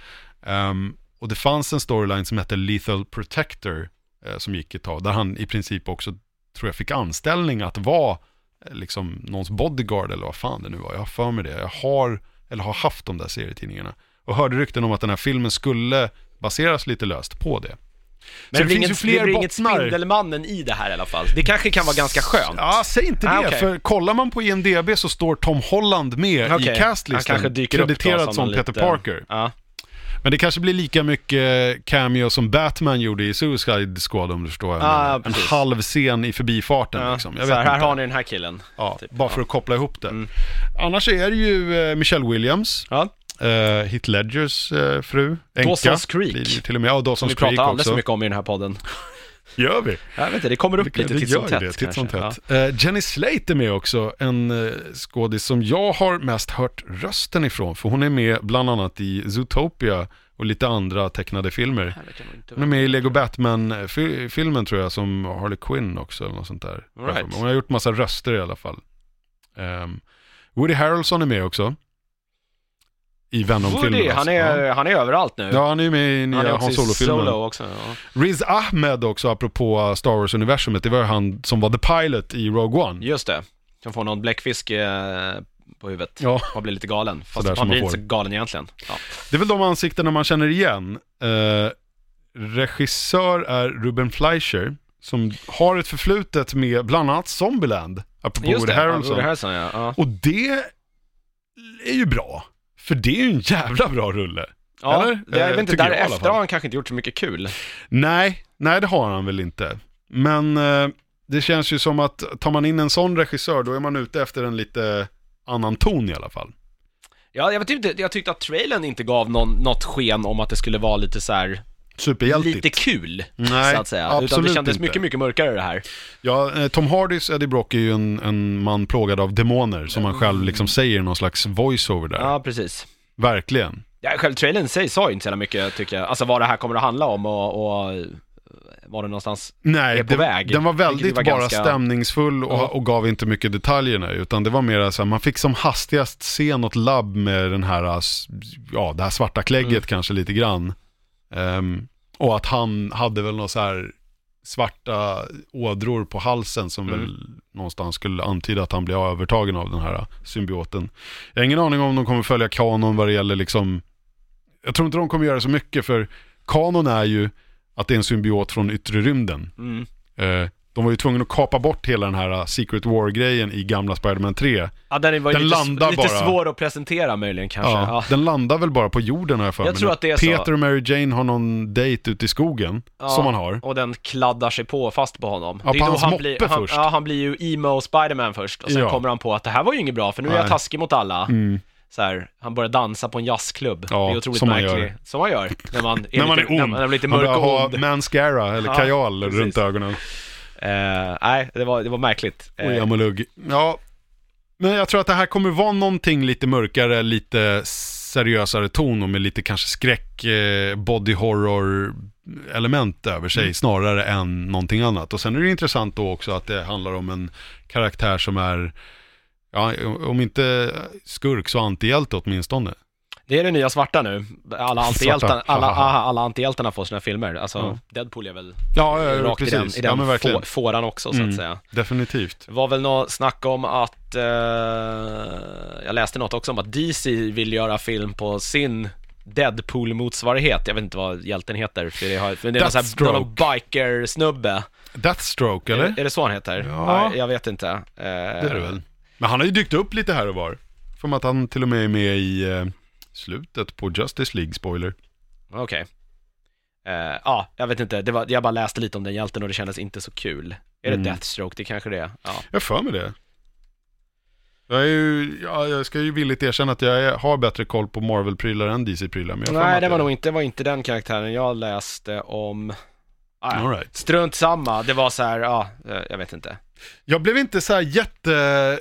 Ehm, och det fanns en storyline som hette Lethal Protector eh, som gick ett tag, där han i princip också, tror jag, fick anställning att vara eh, liksom någons bodyguard eller vad fan det nu var. Jag har för mig det. Jag har, eller har haft de där serietidningarna. Och hörde rykten om att den här filmen skulle baseras lite löst på det. Men Så det, det finns ju inget, fler det blir inget bottnar. Spindelmannen i det här i alla fall. Det kanske kan vara ganska skönt. Ja, säg inte det, Ah, okej. för kollar man på IMDB så står Tom Holland med Okej, i Han castlisten, kanske dyker upp då krediterad som, som en Peter liten- Parker. Ja. Men det kanske blir lika mycket cameo som Batman gjorde i Suicide Squad om du förstår Ah. En halv scen i förbifarten Ja. liksom. Jag så här, här har ni den här killen. Ja, typ. bara Ja. för att koppla ihop det. Mm. Annars är det ju eh, Michelle Williams. Ja. Uh, Heath Ledgers uh, fru, änka. Dawson's Creek. Till och med. Ja, Som Dawson's vi Creek pratar alldeles för mycket om i den här podden. Gör vi? Jag vet inte, det kommer upp lite titt som tätt titt som. Eh, Jenny Slate är med också, en uh, skådis som jag har mest hört rösten ifrån. För hon är med bland annat i Zootopia och lite andra tecknade filmer. Hon är med i Lego Batman-filmen tror jag, som Harley Quinn också, eller något sånt där. All right. Hon har gjort massa röster i alla fall. Ehm, Woody Harrelson är med också. I Venom-filmen. Woody, han alltså. är, Ja. han är överallt nu. Ja, han är ju med i han nya i Solo-filmen. Solo också. Ja. Riz Ahmed också, apropå Star Wars-universumet. Det var ju han som var The Pilot i Rogue One. Just det. Som får någon bläckfisk eh, på huvudet. Ja, Man blir lite galen. Fast Sådär man blir man inte så galen egentligen. Ja. det är väl de ansiktena man känner igen. Eh, regissör är Ruben Fleischer, som har ett förflutet med bland annat Zombieland, apropå Woody Harrelson. Harrelson ja. Och det är ju bra. För det är ju en jävla bra rulle. ja Eller? jag Eh, vet inte, tycker jag i alla därefter har han kanske inte gjort så mycket kul. Nej, nej det har han väl inte. Men eh, det känns ju som att tar man in en sån regissör då är man ute efter en lite annan ton i alla fall. Ja, jag vet inte, jag tyckte att trailern inte gav någon, något sken om att det skulle vara lite så här, Superhjältigt. lite kul, Nej, så att säga. Utan det absolut kändes inte. mycket, mycket mörkare det här. Ja, eh, Tom Hardys Eddie Brock är ju en, en man plågad av demoner som han själv liksom säger i någon slags voiceover där. Ja, precis. Verkligen. Ja, själv trailern sig sa ju inte så jävla mycket tycker jag. Alltså vad det här kommer att handla om och, och var det någonstans Nej, är på det, väg. den var väldigt var bara ganska- stämningsfull och, Ja. och gav inte mycket detaljerna utan det var mer så här, man fick som hastigast se något labb med den här, s- ja det här svarta klägget Mm. kanske lite grann. Ehm, och att han hade väl några så här svarta ådror på halsen som Mm. väl någonstans skulle antyda att han blir övertagen av den här symbioten. Jag har ingen aning om de kommer följa kanon vad det gäller liksom, jag tror inte de kommer göra så mycket för kanon är ju att det är en symbiot från yttre rymden. Mm. Eh, de var ju tvungna att kapa bort hela den här uh, Secret War-grejen i gamla Spider-Man 3. Ja, den var ju Den lite, landar lite bara. svår att presentera möjligen kanske. Ja, Ja. Den landar väl bara på jorden har jag för Jag mig. tror När att det är så. Peter och Mary Jane har någon dejt ute i skogen, Ja. som han har. Och den kladdar sig på fast på honom. Ja, det är på då hans han moppe blir, han, först. Ja, han blir ju emo Spiderman först. Och sen kommer han på att det här var ju inget bra, för nu är jag Nej. taskig mot alla. Mm. Så här, han börjar dansa på en jazzklubb. Ja, det är otroligt som man märkligt. Som man gör. När man är, När man lite, är När ond. man är lite mörk börjar och ha mascara eller Ja, kajal runt ögonen. Eh, nej, det var, det var märkligt. Eh, Och jamolugg. Ja, men jag tror att det här kommer vara någonting lite mörkare, lite seriösare ton och med lite kanske skräck, eh, body horror element över sig Mm. snarare än någonting annat. Och sen är det intressant då också att det handlar om en karaktär som är, ja, om inte skurk så antihjälte åtminstone. Det är det nya svarta nu. Alla antihjältarna, alla, Haha. alla, antihjältarna får sina filmer. Alltså, Ja. Deadpool är väl Ja, ja, rakt precis. i den, i ja, den men verkligen. få, fåran också, så Mm. att säga. Definitivt. Det var väl något snack om att, eh, jag läste något också om att DC vill göra film på sin Deadpool-motsvarighet. Jag vet inte vad hjälten heter, för det, har, för det är sån här, Deathstroke. någon biker-snubbe. Deathstroke, eller? Är, är det så han heter? Ja. Nej, jag vet inte. Eh, Det är det väl. Men han har ju dykt upp lite här och var. Som att han till och med är med i eh, slutet på Justice League, spoiler. Okej. Eh, Ja, jag vet inte. Det var, jag bara läste lite om den hjälten och det kändes inte så kul. Är Mm. det Deathstroke? Det kanske det är. Ja. Jag för mig det. Jag, är ju, ja, jag ska ju villigt erkänna att jag är, har bättre koll på Marvel-prylar än DC-prylar. Men jag Nej, det var nog inte, var inte den karaktären jag läste om. Ah. All right. Strunt samma, det var så här, ja, eh, jag vet inte. Jag blev inte så här jätte...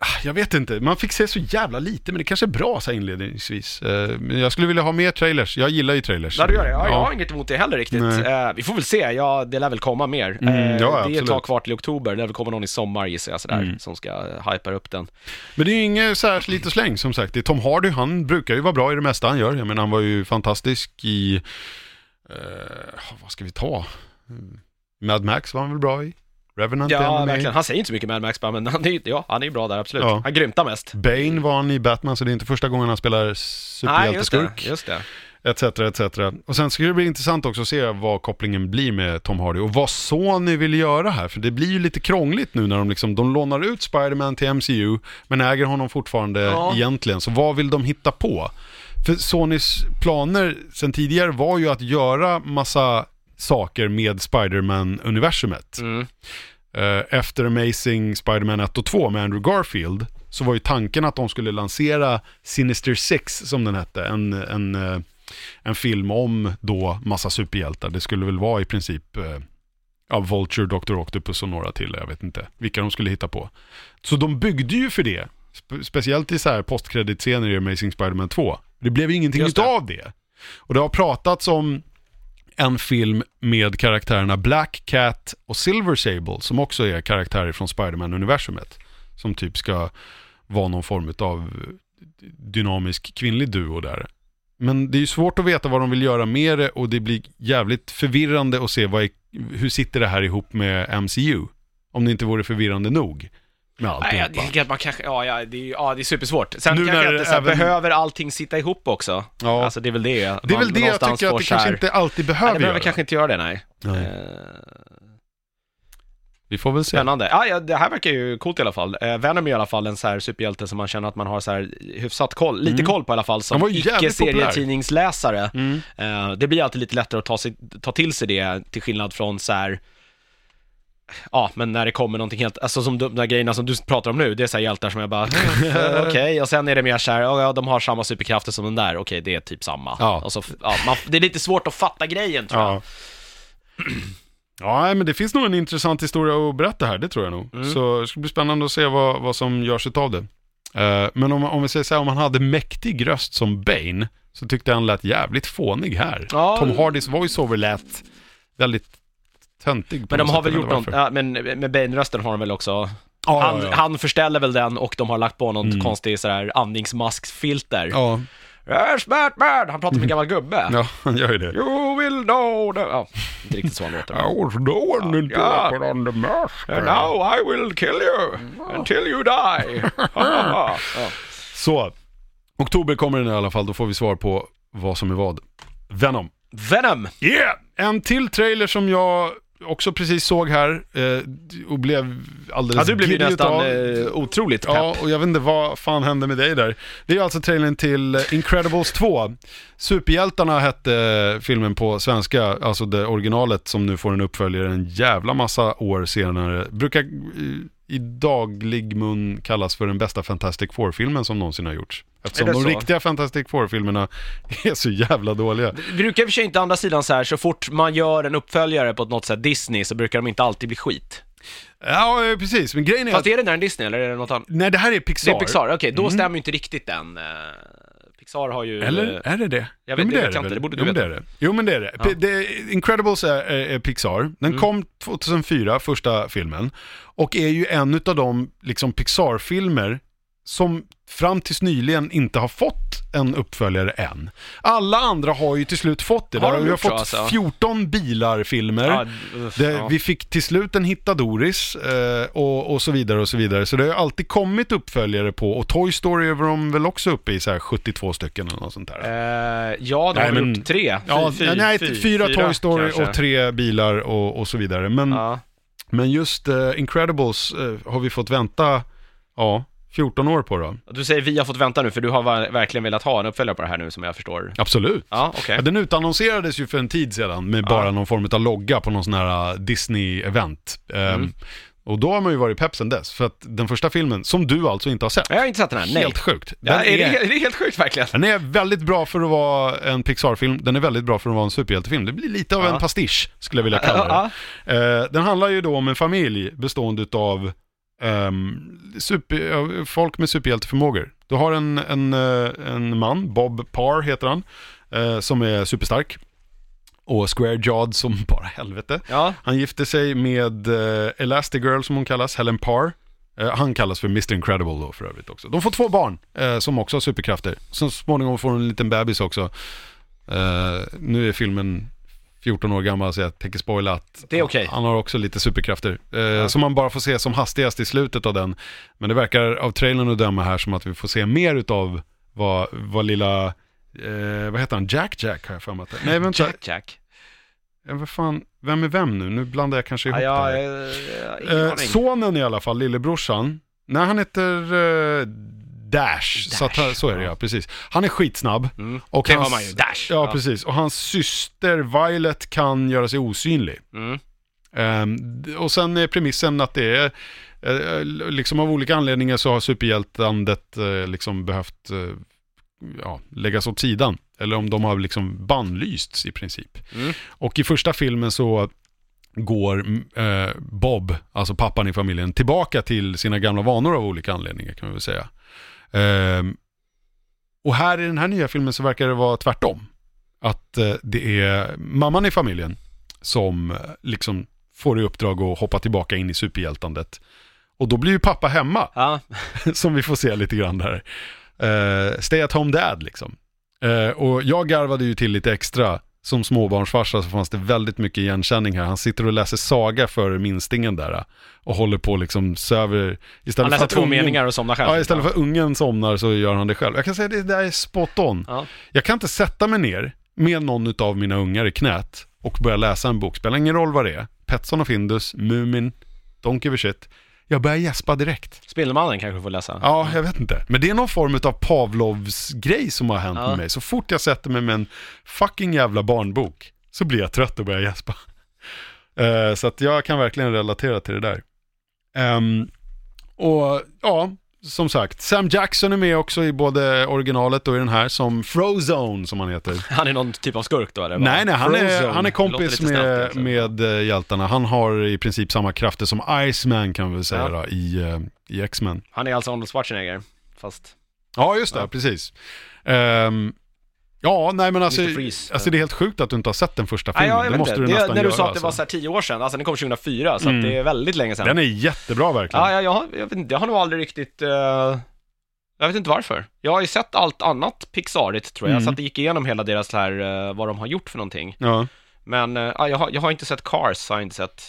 Ah, Jag vet inte, man fick se så jävla lite, men det kanske är bra så här inledningsvis. Men jag skulle vilja ha mer trailers, jag gillar ju trailers. Ja, du gör det. Ja, jag har inget emot det heller riktigt. Eh, vi får väl se, ja, det lär väl komma mer. Mm, Eh, ja, det är ett tag kvar till oktober, det lär väl komma någon i sommar gissar jag sådär, Mm. som ska uh, hypa upp den. Men det är ju inget slit och släng som sagt. Det är Tom Hardy, han brukar ju vara bra i det mesta han gör. Jag menar, han var ju fantastisk i... Vad ska vi ta? Mm. Mad Max var han väl bra i? Revenant är Ja, med i. verkligen. Han säger inte så mycket Mad Max men han är, ja, han är ju bra där, absolut. Ja. Han grymtar mest. Bane var han i Batman, så det är inte första gången han spelar Nej, just det. superhjälteskurk. Just det. Etc, etc. Och sen ska det bli intressant också att se vad kopplingen blir med Tom Hardy och vad Sony vill göra här. För det blir ju lite krångligt nu när de liksom, de lånar ut Spider-Man till MCU, men äger honom fortfarande Ja. egentligen. Så vad vill de hitta på? För Sonys planer sen tidigare var ju att göra massa saker med Spider-Man-universumet. Mm. Eh, efter Amazing Spider-Man 1 och 2 med Andrew Garfield så var ju tanken att de skulle lansera Sinister Six, som den hette, en, en, eh, en film om då massa superhjältar. Det skulle väl vara i princip eh, ja, Vulture, Dr. Octopus och några till, jag vet inte vilka de skulle hitta på. Så de byggde ju för det, Spe- speciellt i så här postkreditscener i Amazing Spider-Man 2. Det blev ju ingenting utav det. Och det har pratats om en film med karaktärerna Black Cat och Silver Sable som också är karaktärer från Spiderman-universumet Som typ ska vara någon form av dynamisk kvinnlig duo där. Men det är ju svårt att veta vad de vill göra med det och det blir jävligt förvirrande att se vad är, hur sitter det här ihop med MCU. Om det inte vore förvirrande nog med Nej, jag alltihopa. tänker att man kanske, ja, ja, det är, ja, det är supersvårt. Sen Nu kanske jag inte även- behöver allting sitta ihop också. Ja. Alltså det är väl det. det är man väl det jag tycker att det här- kanske inte alltid behöver, Nej, det behöver kanske inte göra det, nej. Nej. Eh, Vi får väl se. Spännande. Ja, ja, det här verkar ju coolt i alla fall. Eh, Venom är i alla fall en så här superhjälte som man känner att man har så här hyfsat koll, lite Mm. koll på i alla fall som icke-serietidningsläsare. Mm. Eh, det blir alltid lite lättare att ta, sig, ta till sig det, till skillnad från så här. Ja, men när det kommer någonting helt, alltså som de där grejerna som du pratar om nu, det är så här hjältar som jag bara, okej, och sen är det mer så här, ja, ja, de har samma superkrafter som den där, okej, det är typ samma. Ja. Och så, ja, man, det är lite svårt att fatta grejen tror jag. Ja. Ja, nej, men det finns nog en intressant historia att berätta här, det tror jag nog. Mm. Så det ska bli spännande att se vad, vad som görs av det. Eh, men om, om vi säger så här, om han hade mäktig röst som Bane, så tyckte jag han lät jävligt fånig här. Ja. Tom Hardys voiceover lät väldigt töntig Men de har väl gjort något, ja, men med Bane-rösten har de väl också Ja, ja, han, ja. han förställer väl den och de har lagt på något Mm. konstigt sådär andningsmaskfilter. Ja, Yes, Batman! Han pratar med en gammal gubbe. ja, han gör ju det. You will know the... Ja, inte riktigt så han låter. I was doing it Ja. put on the mask. And now I will kill you until you die. ja. Så, oktober kommer den i alla fall, då får vi svar på vad som är vad. Venom. Venom! Yeah! En till trailer som jag också precis såg här eh, och blev alldeles Ja, du blev ju nästan utav. eh, otroligt pepp. Ja, och jag vet inte vad fan hände med dig där. Det är alltså trailern till Incredibles 2. Superhjältarna hette filmen på svenska, alltså det originalet som nu får en uppföljare en jävla massa år senare. Brukar eh, i daglig mun kallas för den bästa Fantastic Four-filmen som någonsin har gjorts. Eftersom de så? riktiga Fantastic Four-filmerna är så jävla dåliga. Det brukar i och för sig inte andra sidan så här, så fort man gör en uppföljare på något sätt Disney så brukar de inte alltid bli skit. Ja, eh, precis. Men grejen är Fast att... är det där en Disney eller är det något annat? Nej, det här är Pixar. Det är Pixar, okej, då stämmer ju inte riktigt den. Eh, Pixar har ju... Eller är det det? Jag vet- Jo, men det är vet jag inte, det borde du jo, men veta. Det är det. Jo, men det är det. Ja. Mm. det Incredibles är, är, Pixar. Den kom 2004, första filmen. Och är ju en av de liksom, Pixar-filmer som fram tills nyligen inte har fått en uppföljare än. Alla andra har ju till slut fått det. Har de vi har fått alltså? 14 bilar-filmer. Ja, ja. Vi fick till slut en Hittadoris eh, och, och så vidare och så vidare. Så det har ju alltid kommit uppföljare på, och Toy Story är de väl också uppe i så här 72 stycken eller något sånt där. Eh, ja, de Nej, har men- gjort tre? Ja, Fy- nej, fy- fyra, Toy Story kanske. och tre bilar och, och så vidare. Men, Ja. men just eh, Incredibles eh, har vi fått vänta, ja, 14 år på då. Du säger vi har fått vänta nu, för du har verkligen velat ha en uppföljare på det här nu som jag förstår. Absolut. Ja, okej. Ja, den utannonserades ju för en tid sedan med bara någon form av logga på någon sån här uh, Disney-event. Ehm, Mm. Och då har man ju varit pepp sen dess, för att den första filmen, som du alltså inte har sett, Jag har inte sett den här, nej. helt sjukt. Den, Ja, är det, är, det helt sjukt verkligen. den är väldigt bra för att vara en Pixar-film, den är väldigt bra för att vara en superhjältefilm. Det blir lite av Ja. en pastisch, skulle jag vilja kalla det. Eh, den handlar ju då om en familj bestående av ehm, super, folk med superhjälteförmågor. Du har en, en, eh, en man, Bob Parr heter han, eh, som är superstark. Och Square Jawed som bara helvete. Ja, Han gifte sig med eh, Elastigirl som hon kallas, Helen Parr. Eh, han kallas för Mr Incredible då för övrigt också. De får två barn som också har superkrafter. Så småningom får de en liten bebis också. Nu är filmen 14 år gammal så jag tänker spoila att Det okej. han har också lite superkrafter. Eh, Som man bara får se som hastigast i slutet av den. Men det verkar av trailern att döma här som att vi får se mer utav vad, vad lilla, eh, vad heter han, Jack Jack har jag för mig att det. Nej vänta, Jack Jack. Eh, vad fan, vem är vem nu? Nu blandar jag kanske ihop Ja, det ja, här. eh, ingen Eh, sonen i alla fall, lillebrorsan. Nej, han heter eh, Dash. Så, att, Dash, så är det ja. ja, precis. Han är skitsnabb. Mm. Och Det hans, var man ju, Dash. Ja, precis. Och hans syster Violet kan göra sig osynlig. Mm. D- och sen är premissen att det är, eh, liksom av olika anledningar så har superhjältandet eh, liksom behövt eh, ja, läggas åt sidan. Eller om de har liksom bannlysts i princip. Mm. Och i första filmen så går mm, eh, Bob, alltså pappan i familjen, tillbaka till sina gamla vanor av olika anledningar kan man väl säga. Ehm, och här i den här nya filmen så verkar det vara tvärtom. Att eh, det är mamman i familjen som eh, liksom får i uppdrag att hoppa tillbaka in i superhjältandet. Och då blir ju pappa hemma, Ja, som vi får se lite grann där. Eh, stay at home dad liksom. Eh, och jag garvade ju till lite extra. Som småbarnsfarsa så fanns det väldigt mycket igenkänning här. Han sitter och läser saga för minstingen där. eh, Och håller på liksom söver. Istället han läser för att två ungen- meningar och somnar själv. Ja, istället för att ungen somnar så gör han det själv. Jag kan säga att det där är spot on. Ja. Jag kan inte sätta mig ner med någon av mina ungar i knät och börja läsa en bok. Spelar ingen roll vad det är. Petson och Findus, Mumin, Don't give a shit. Jag börjar gäspa direkt. Spindelmannen kanske får läsa. Ja, jag vet inte. Men det är någon form av Pavlovs grej som har hänt Ja. med mig. Så fort jag sätter mig med en fucking jävla barnbok så blir jag trött och börjar gäspa. Eh, så att jag kan verkligen relatera till det där. Ehm, och ja, som sagt, Sam Jackson är med också i både originalet och i den här som Frozone som han heter. Han är någon typ av skurk då eller? Nej, nej, han är, han är kompis med, snällt, liksom. med eh, hjältarna. Han har i princip samma krafter som Iceman kan vi väl säga Ja. då, i, eh, i X-Men. Han är alltså Arnold Schwarzenegger, fast... Ja, just det, Ja. precis. Ehm, ja, nej men alltså, alltså det är helt sjukt att du inte har sett den första filmen. ja, jag det måste inte. du Det, nästan när du göra. sa att det var alltså. så här tio år sedan, alltså den kom 2004, så Mm. att det är väldigt länge sedan. Den är jättebra verkligen. Ja, ja jag, har- jag, vet inte, jag har nog aldrig riktigt... eh, jag vet inte varför. Jag har ju sett allt annat Pixarigt tror jag. Mm. Jag satt och gick igenom hela deras här, eh, vad de har gjort för någonting. Ja. Men eh, ja, jag, har, jag har inte sett Cars, har jag inte sett.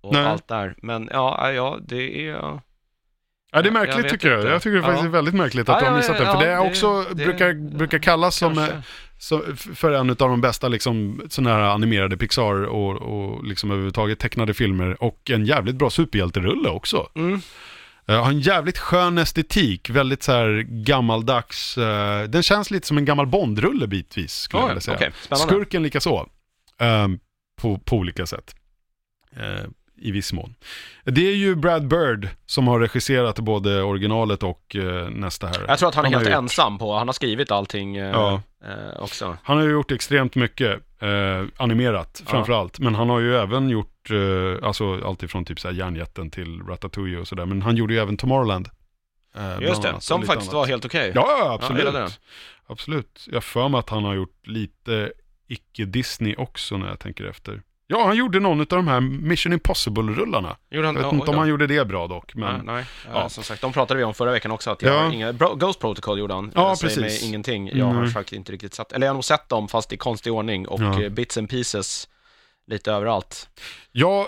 Och Nej. allt där. Men ja, ja, det är... Ja, det är jag märkligt vet tycker jag. inte. Jag tycker det faktiskt Ja. är väldigt märkligt att Ja, du har missat ja, den. För det är också, det- brukar, brukar kallas som, Kanske. eh, som, för en av de bästa liksom, sådana här animerade Pixar och, och liksom överhuvudtaget tecknade filmer. Och en jävligt bra superhjälterulle också. Mm. Uh, har en jävligt skön estetik, väldigt så här gammaldags. eh, den känns lite som en gammal Bondrulle bitvis, skulle jag Oj, vilja säga. spännande. Skurken lika så. ehm, på, på olika sätt. I viss mån. Det är ju Brad Bird som har regisserat både originalet och eh, nästa här. Jag tror att han är har helt gjort- ensam på, han har skrivit allting eh, Ja. eh, också. Han har ju gjort extremt mycket eh, animerat Ja. framförallt. Men han har ju även gjort, eh, alltså allt ifrån typ så här Järnjätten till Ratatouille och sådär. Men han gjorde ju även Tomorrowland. eh, Just det, som faktiskt annat. var helt okej. Ja, ja, Ja, absolut. den. absolut. Jag för mig att han har gjort lite icke-Disney också när jag tänker efter. Ja, han gjorde någon av de här Mission Impossible-rullarna. Han, Jag vet ja, inte om han gjorde det bra dock, men... Nej, nej. ja. Ja. som sagt, de pratade vi om förra veckan också, att jag Ja. har inga... Ghost Protocol gjorde han, Ja, säger precis. mig ingenting. Jag har Nej. faktiskt inte riktigt sett, eller jag har nog sett dem fast i konstig ordning och Ja. eh, bits and pieces lite överallt. Jag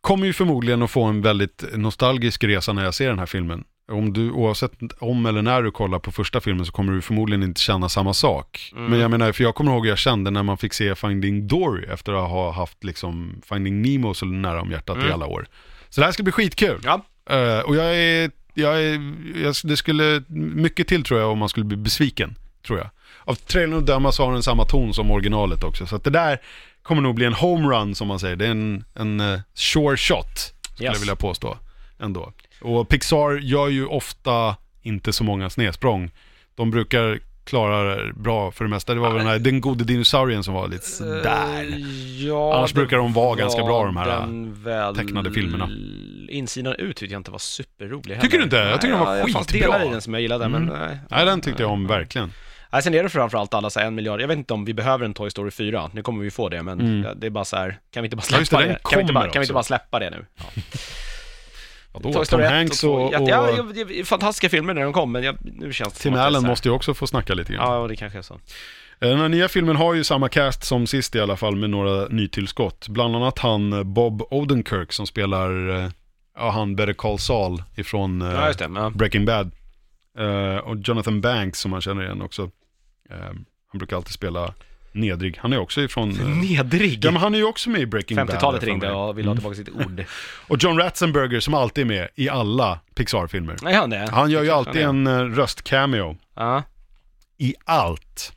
kommer ju förmodligen att få en väldigt nostalgisk resa när jag ser den här filmen. Om du, oavsett om eller när du kollar på första filmen så kommer du förmodligen inte känna samma sak. Mm. Men jag menar, för jag kommer ihåg hur jag kände när man fick se Finding Dory efter att ha haft liksom Finding Nemo så nära om hjärtat i Mm. alla år. Så det här ska bli skitkul. Ja, Eh, och jag är, jag är, jag, det skulle, mycket till tror jag om man skulle bli besviken, tror jag. Av trailern att döma så har den samma ton som originalet också. Så att det där kommer nog bli en homerun som man säger. Det är en, en uh, sure shot, skulle Yes. jag vilja påstå. Ändå. Och Pixar gör ju ofta inte så många snedsprång. De brukar klara det bra för det mesta. Det var väl den här, den gode dinosaurien som var lite sådär. Eh, Ja, Annars brukar de vara ganska bra, de här, tecknade filmerna. Insidan ut tyckte jag inte var superrolig Tycker du heller. inte? Jag tycker Nej, den var ja, Det fanns skitbra. delar i den som jag gillade, men Mm. nej. Nej, den tyckte jag om verkligen. Nej, sen är det framförallt alla så här en miljard, jag vet inte om vi behöver en Toy Story 4, nu kommer vi få det, men Mm. det- är bara så här, kan vi inte bara Ja, släppa just det, det? Kan vi, inte bara, kan vi inte bara släppa det nu? Ja. Vadå? Tom 1 Hanks två, och, och Ja, ja, fantastiska filmer när de kom, men jag, nu känns det Tim Allen måste ju också få snacka lite grann. Ja, det kanske är så. Den här nya filmen har ju samma cast som sist i alla fall med några nytillskott. Bland annat han eh, Bob Odenkirk som spelar, eh, ja han Better Call Saul ifrån eh, Ja, det. Ja. Breaking Bad. Eh, och Jonathan Banks som man känner igen också. Eh, han brukar alltid spela nedrig. Han är också ifrån... eh, Nedrig! ja men han är ju också med i Breaking Bad. 50-talet där ringde och ville ha tillbaka sitt ord. Och John Ratzenberger som alltid är med i alla Pixar-filmer. Nej, han det? Han gör ju alltid en eh, röstcameo Ja. i allt.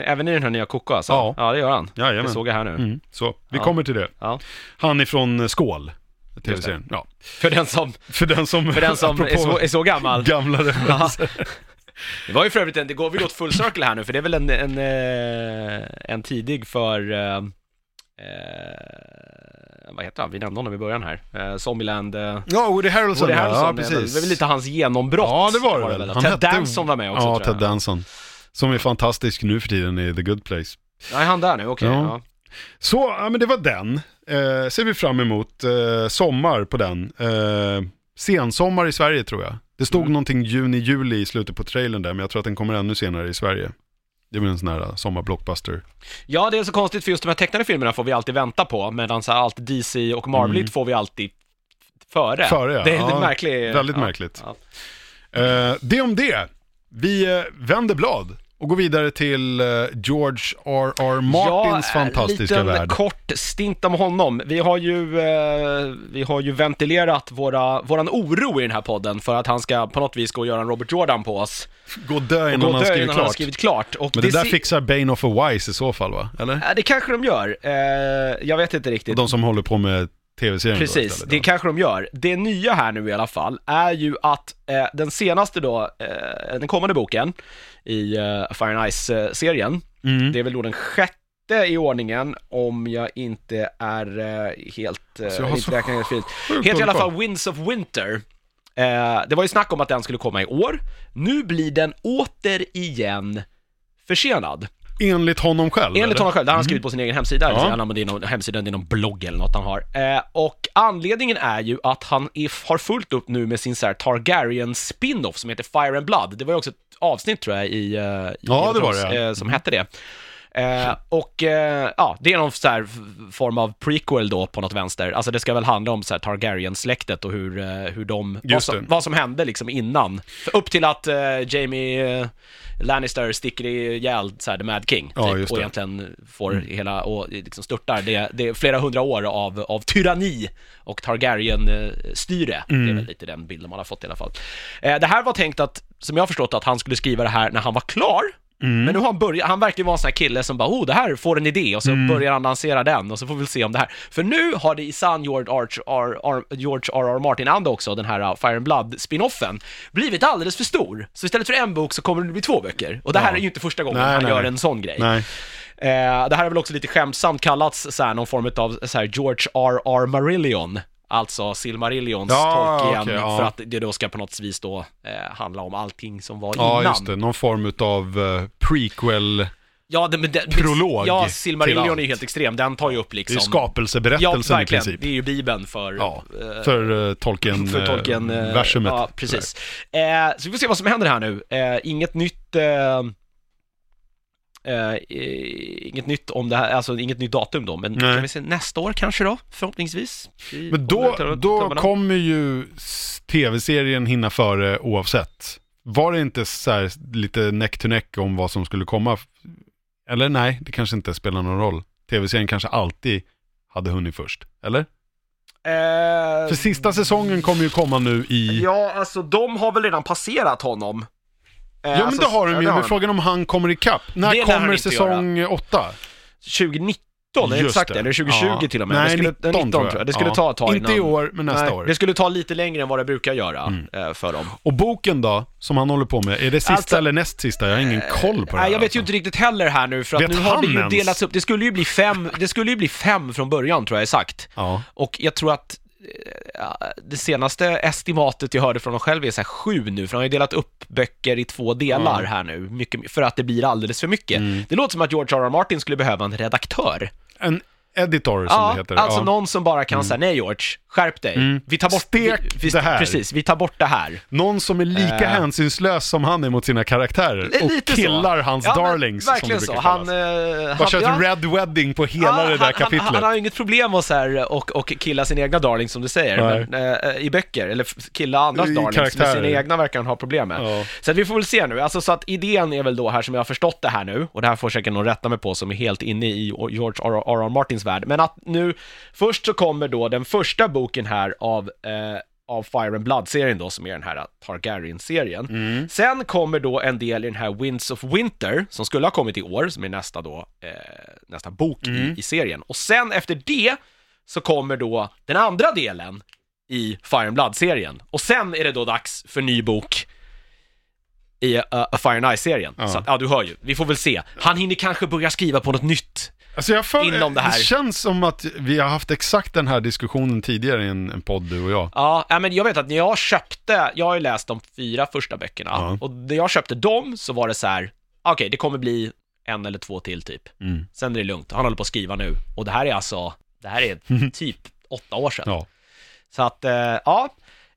Även i den här nya Coco alltså? Ja. ja det gör han. Jajamän. Det såg jag här nu. Mm, så, vi Ja. kommer till det. Ja. Han ifrån eh, Skål, tv-serien. Ja. För den som, För den som, för den som är, så, är så gammal. gamla referenser. Det var ju för övrigt en, det går väl åt full circle här nu, för det är väl en, en, eh, en tidig för, eh, eh, vad heter han? Vi nämnde honom i början här. Eh, Zombieland. Eh, Ja, Woody Harrelson, Woody. Harrelson, ja, precis. det var väl lite hans genombrott. Ja, det var det väl. väl. Ted Danson var med också Ja, tror jag. Ted Danson. Som är fantastisk nu för tiden i The Good Place. Ja, är han där nu? Okej. Ja. ja. Så, ja men det var den. Eh, ser vi fram emot eh, sommar på den. Eh, sensommar i Sverige tror jag. Det stod Mm. någonting juni-juli i slutet på trailern där, men jag tror att den kommer ännu senare i Sverige. Det blir en sån här uh, sommarblockbuster. Ja, det är så konstigt för just de här tecknade filmerna får vi alltid vänta på, medan så här allt DC och Marveligt Mm. får vi alltid före. Före, ja. Det är Ja, en märklig... väldigt ja, märkligt. Ja. Eh, det om det. Vi eh, vänder blad och går vidare till eh, George R.R. Martins ja, fantastiska en liten värld. kort stint om honom. Vi har ju, eh, vi har ju ventilerat våra, våran oro i den här podden för att han ska på något vis gå och göra en Robert Jordan på oss. Gå och dö innan gå han skrivit innan han skrivit klart. Och Men det, där se- fixar Bane of a Wise i så fall va? Eller? Ja, det kanske de gör. Eh, jag vet inte riktigt. Och de som håller på med tv-serien Precis, istället, det ja. kanske de gör. Det nya här nu i alla fall är ju att eh, den senaste då, eh, den kommande boken i eh, Fire and Ice-serien, Mm. det är väl då den sjätte i ordningen om jag inte är eh, helt, eh, Så jag har inte helt fel. Sjukt Heter i alla fall. Winds of Winter. Eh, det var ju snack om att den skulle komma i år. Nu blir den återigen försenad. Enligt honom själv? Enligt honom själv, det har han skrivit på sin egen hemsida, Ja. han använder någon hemsida, det är någon blogg eller något han har. Eh, och anledningen är ju att han är, har fullt upp nu med sin så här Targaryen spin-off som heter Fire and Blood. Det var ju också ett avsnitt tror jag i, eh, i Ja, det var det, eh, som hette det. Eh, och eh, ja, det är någon så här form av prequel då på något vänster. Alltså det ska väl handla om så här Targaryen-släktet och hur, eh, hur de, vad som, vad som hände liksom innan. För upp till att Jamie Lannister sticker ihjäl så här, The Mad King. Ja, typ, och egentligen får hela, och liksom störtar det, det är flera hundra år av, av tyranni och Targaryen-styre. Det är Mm. väl lite den bilden man har fått i alla fall. Det här var tänkt att, som jag har förstått att han skulle skriva det här när han var klar. Mm. Men nu har han börjat, han verkar vara en sån här kille som bara oh, det här får en idé och så Mm. börjar han lansera den och så får vi se om det här. För nu har det i sann George R. R. R. Martin-anda också, den här uh, Fire and Blood-spinoffen, blivit alldeles för stor. Så istället för en bok så kommer det bli två böcker. Och det här Ja. är ju inte första gången Nej, han nej. gör en sån grej. Nej. Eh, det här är väl också lite skämtsamt kallats så här, någon form av så här, George R. R. Marillion. Alltså Silmarillions Ja, Tolkien, okej, ja. för att det då ska på något vis då eh, handla om allting som var Ja, innan. just det. Någon form av prequel. Ja, det, men det, Prolog Ja, Silmarillion är ju helt extrem, den tar ju upp Det är liksom... ju ja, skapelseberättelsen i princip. Det är ju bibeln för... Ja, eh, för uh, Tolkien, för Tolkien, eh, versumet. Ja, precis. Eh, så vi får se vad som händer här nu. Eh, inget nytt... Eh, eh, inget nytt om det här, alltså inget nytt datum då, men Nej. kan vi se nästa år kanske då, förhoppningsvis? Vi Men då, tummarna. då kommer ju tv-serien hinna före oavsett. Var det inte så här lite neck to neck om vad som skulle komma? Eller nej, det kanske inte spelar någon roll. Tv-serien kanske alltid hade hunnit först, eller? Eh, För sista säsongen kommer ju komma nu i... Ja, alltså de har väl redan passerat honom. Eh, Ja men alltså, det har de ju, men frågan om han kommer ikapp. När Det lär han kommer inte säsong åtta? 2019, är det Just exakt det. Eller 2020 Ja. till och med? Nej, det skulle, 19 19 tror jag. Det skulle Ja. ta ett tag Inte i innan. år, men nästa Nej, år. Det skulle ta lite längre än vad det brukar göra Mm. eh, för dem. Och boken då, som han håller på med, är det sista Alltså- eller näst sista? Jag har ingen koll på det Nej, här, jag vet alltså. ju inte riktigt heller här nu, för att Vet nu har han det ju ens? delats upp. Det skulle ju bli fem, det skulle ju bli fem från början tror jag är sagt. Ja. Och jag tror att eh, det senaste estimatet jag hörde från dem själv är så här sju nu, för de har ju delat upp böcker i två delar Ja. här nu, mycket, för att det blir alldeles för mycket. Mm. Det låter som att George R. R. Martin skulle behöva en redaktör. En editor som Ja, det heter. alltså ja. någon som bara kan säga nej George, skärp dig. Mm. Vi tar bort Stek vi, vi, det här." Precis, vi tar bort det här. Någon som är lika Eh. hänsynslös som han är mot sina karaktärer och lite så. killar hans Ja, men darlings som det Verkligen så. Han, eh, Bara kört ja, red wedding på hela ja, det där han, kapitlet. Han, han har inget problem att så här, och, och killa sina egna darlings som du säger, men, eh, i böcker, eller killa andras I darlings, men karaktärer. sina egna verkar han ha problem med. Ja. Så att vi får väl se nu, alltså så att idén är väl då här som jag har förstått det här nu, och det här får säkert någon rätta mig på som är helt inne i George R. R. R. Martins värld, men att nu, först så kommer då den första boken här av eh, av Fire and Blood-serien då, som är den här Targaryen-serien. Sen kommer då en del i den här Winds of Winter, som skulle ha kommit i år, som är nästa då, eh, nästa bok i, i serien. Och sen efter det så kommer då den andra delen i Fire and Blood-serien. Och sen är det då dags för ny bok i uh, A Fire and Ice-serien. Så att, ja, du hör ju. Vi får väl se. Han hinner kanske börja skriva på något nytt. Alltså jag för, Inom det här. det känns som att vi har haft exakt den här diskussionen tidigare i en, en podd, du och jag. Ja, men jag vet att när jag köpte, jag har ju läst de fyra första böckerna, Ja. och när jag köpte dem så var det så här, okej, det kommer bli en eller två till typ. Mm. Sen är det lugnt, han håller på att skriva nu. Och det här är alltså, det här är typ åtta år sedan. Ja. Så att, eh, ja,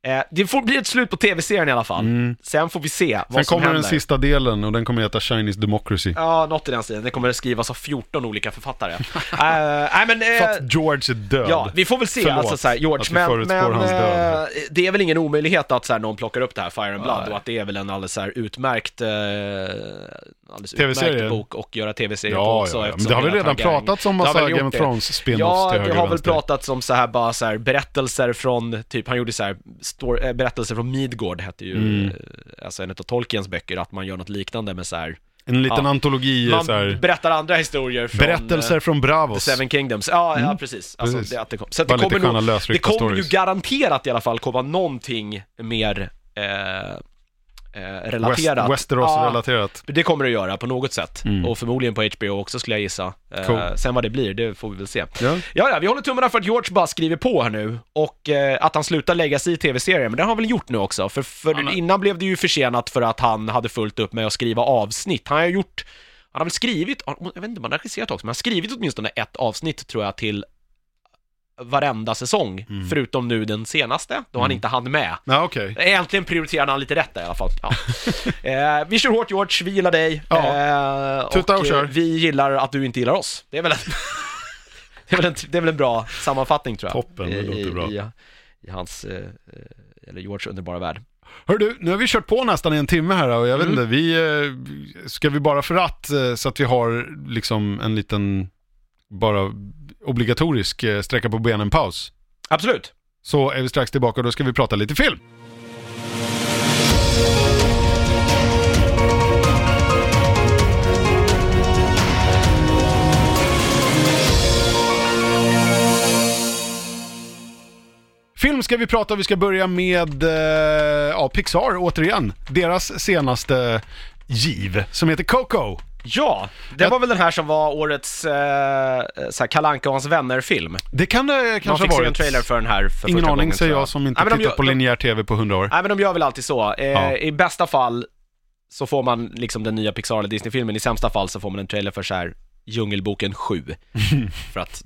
eh, det får bli ett slut på tv-serien i alla fall. Sen får vi se vad Mm. Sen som kommer händer. den sista delen och den kommer heta Chinese Democracy. Ja, något i den stilen. Det kommer att skrivas av 14 olika författare. Eh, Nej, men... För eh, att George är död. Ja, vi får väl se, Förlåt alltså så här, George, att vi men, men hans död. eh, det är väl ingen omöjlighet att så här, någon plockar upp det här Fire and Blood Nej. och att det är väl en alldeles så här, utmärkt, eh, alldeles utmärkt bok och göra tv-serie på Ja, också. ja, ja. Men det har hela redan pratats om massa Game of. Thrones spin-offs Ja, det har väl pratats om så här bara så här berättelser från, typ han gjorde så här, stor, äh, berättelser från Midgård hette ju, Mm. eh, alltså en av Tolkiens böcker, att man gör något liknande med så här, En liten Ja. antologi, man så här, berättar andra historier från berättelser eh, från The Bravos. Seven Kingdoms, ja, ja precis. Alltså, Precis. Det, att det kom. Så det kommer, nog, det kommer ju garanterat i alla fall komma någonting mer eh, eh, relaterat. West, Westeros-relaterat. Ja, det kommer det att göra på något sätt. Mm. Och förmodligen på HBO också skulle jag gissa. Eh, Cool. Sen vad det blir, det får vi väl se. Ja. Ja, ja, vi håller tummarna för att George bara skriver på här nu och eh, att han slutar lägga sig i tv-serien, men det har han väl gjort nu också. För, för innan blev det ju försenat för att han hade fullt upp med att skriva avsnitt. Han har gjort, han har väl skrivit, jag vet inte om han har regisserat också, men han har skrivit åtminstone ett avsnitt tror jag till varenda säsong, Mm. förutom nu den senaste, då han inte hann med. Ja, okej. Egentligen prioriterade han lite rätt där i alla fall. Ja. eh, vi kör hårt George, vi gillar dig. Ja. Eh, Tuta och eh, kör. vi gillar att du inte gillar oss. Det är väl en, det är väl en, det är väl en bra sammanfattning tror jag. Toppen, det I- låter i, bra. I, i hans, eh, eh, eller George underbara värld. Hör du, nu har vi kört på nästan i en timme här och jag vet Mm. inte, vi, eh, ska vi bara för att, eh, så att vi har liksom en liten, bara obligatorisk eh, sträcka på benen paus. Absolut. Så är vi strax tillbaka och då ska vi prata lite film. Film ska vi prata vi ska börja med eh, ja, Pixar återigen. Deras senaste giv som heter Coco. Ja, det var väl den här som var årets eh, så här Kalanka och hans vänner-film. Det kan det De kanske ha se en varit. trailer för den här för Ingen första aning gången, säger jag som inte Nej, men de tittat gör- på de- linjär tv på hundra år. Nej men de gör väl alltid så. Eh, Ja. I bästa fall så får man liksom den nya Pixar eller Disney-filmen, i sämsta fall så får man en trailer för så här Djungelboken 7. för att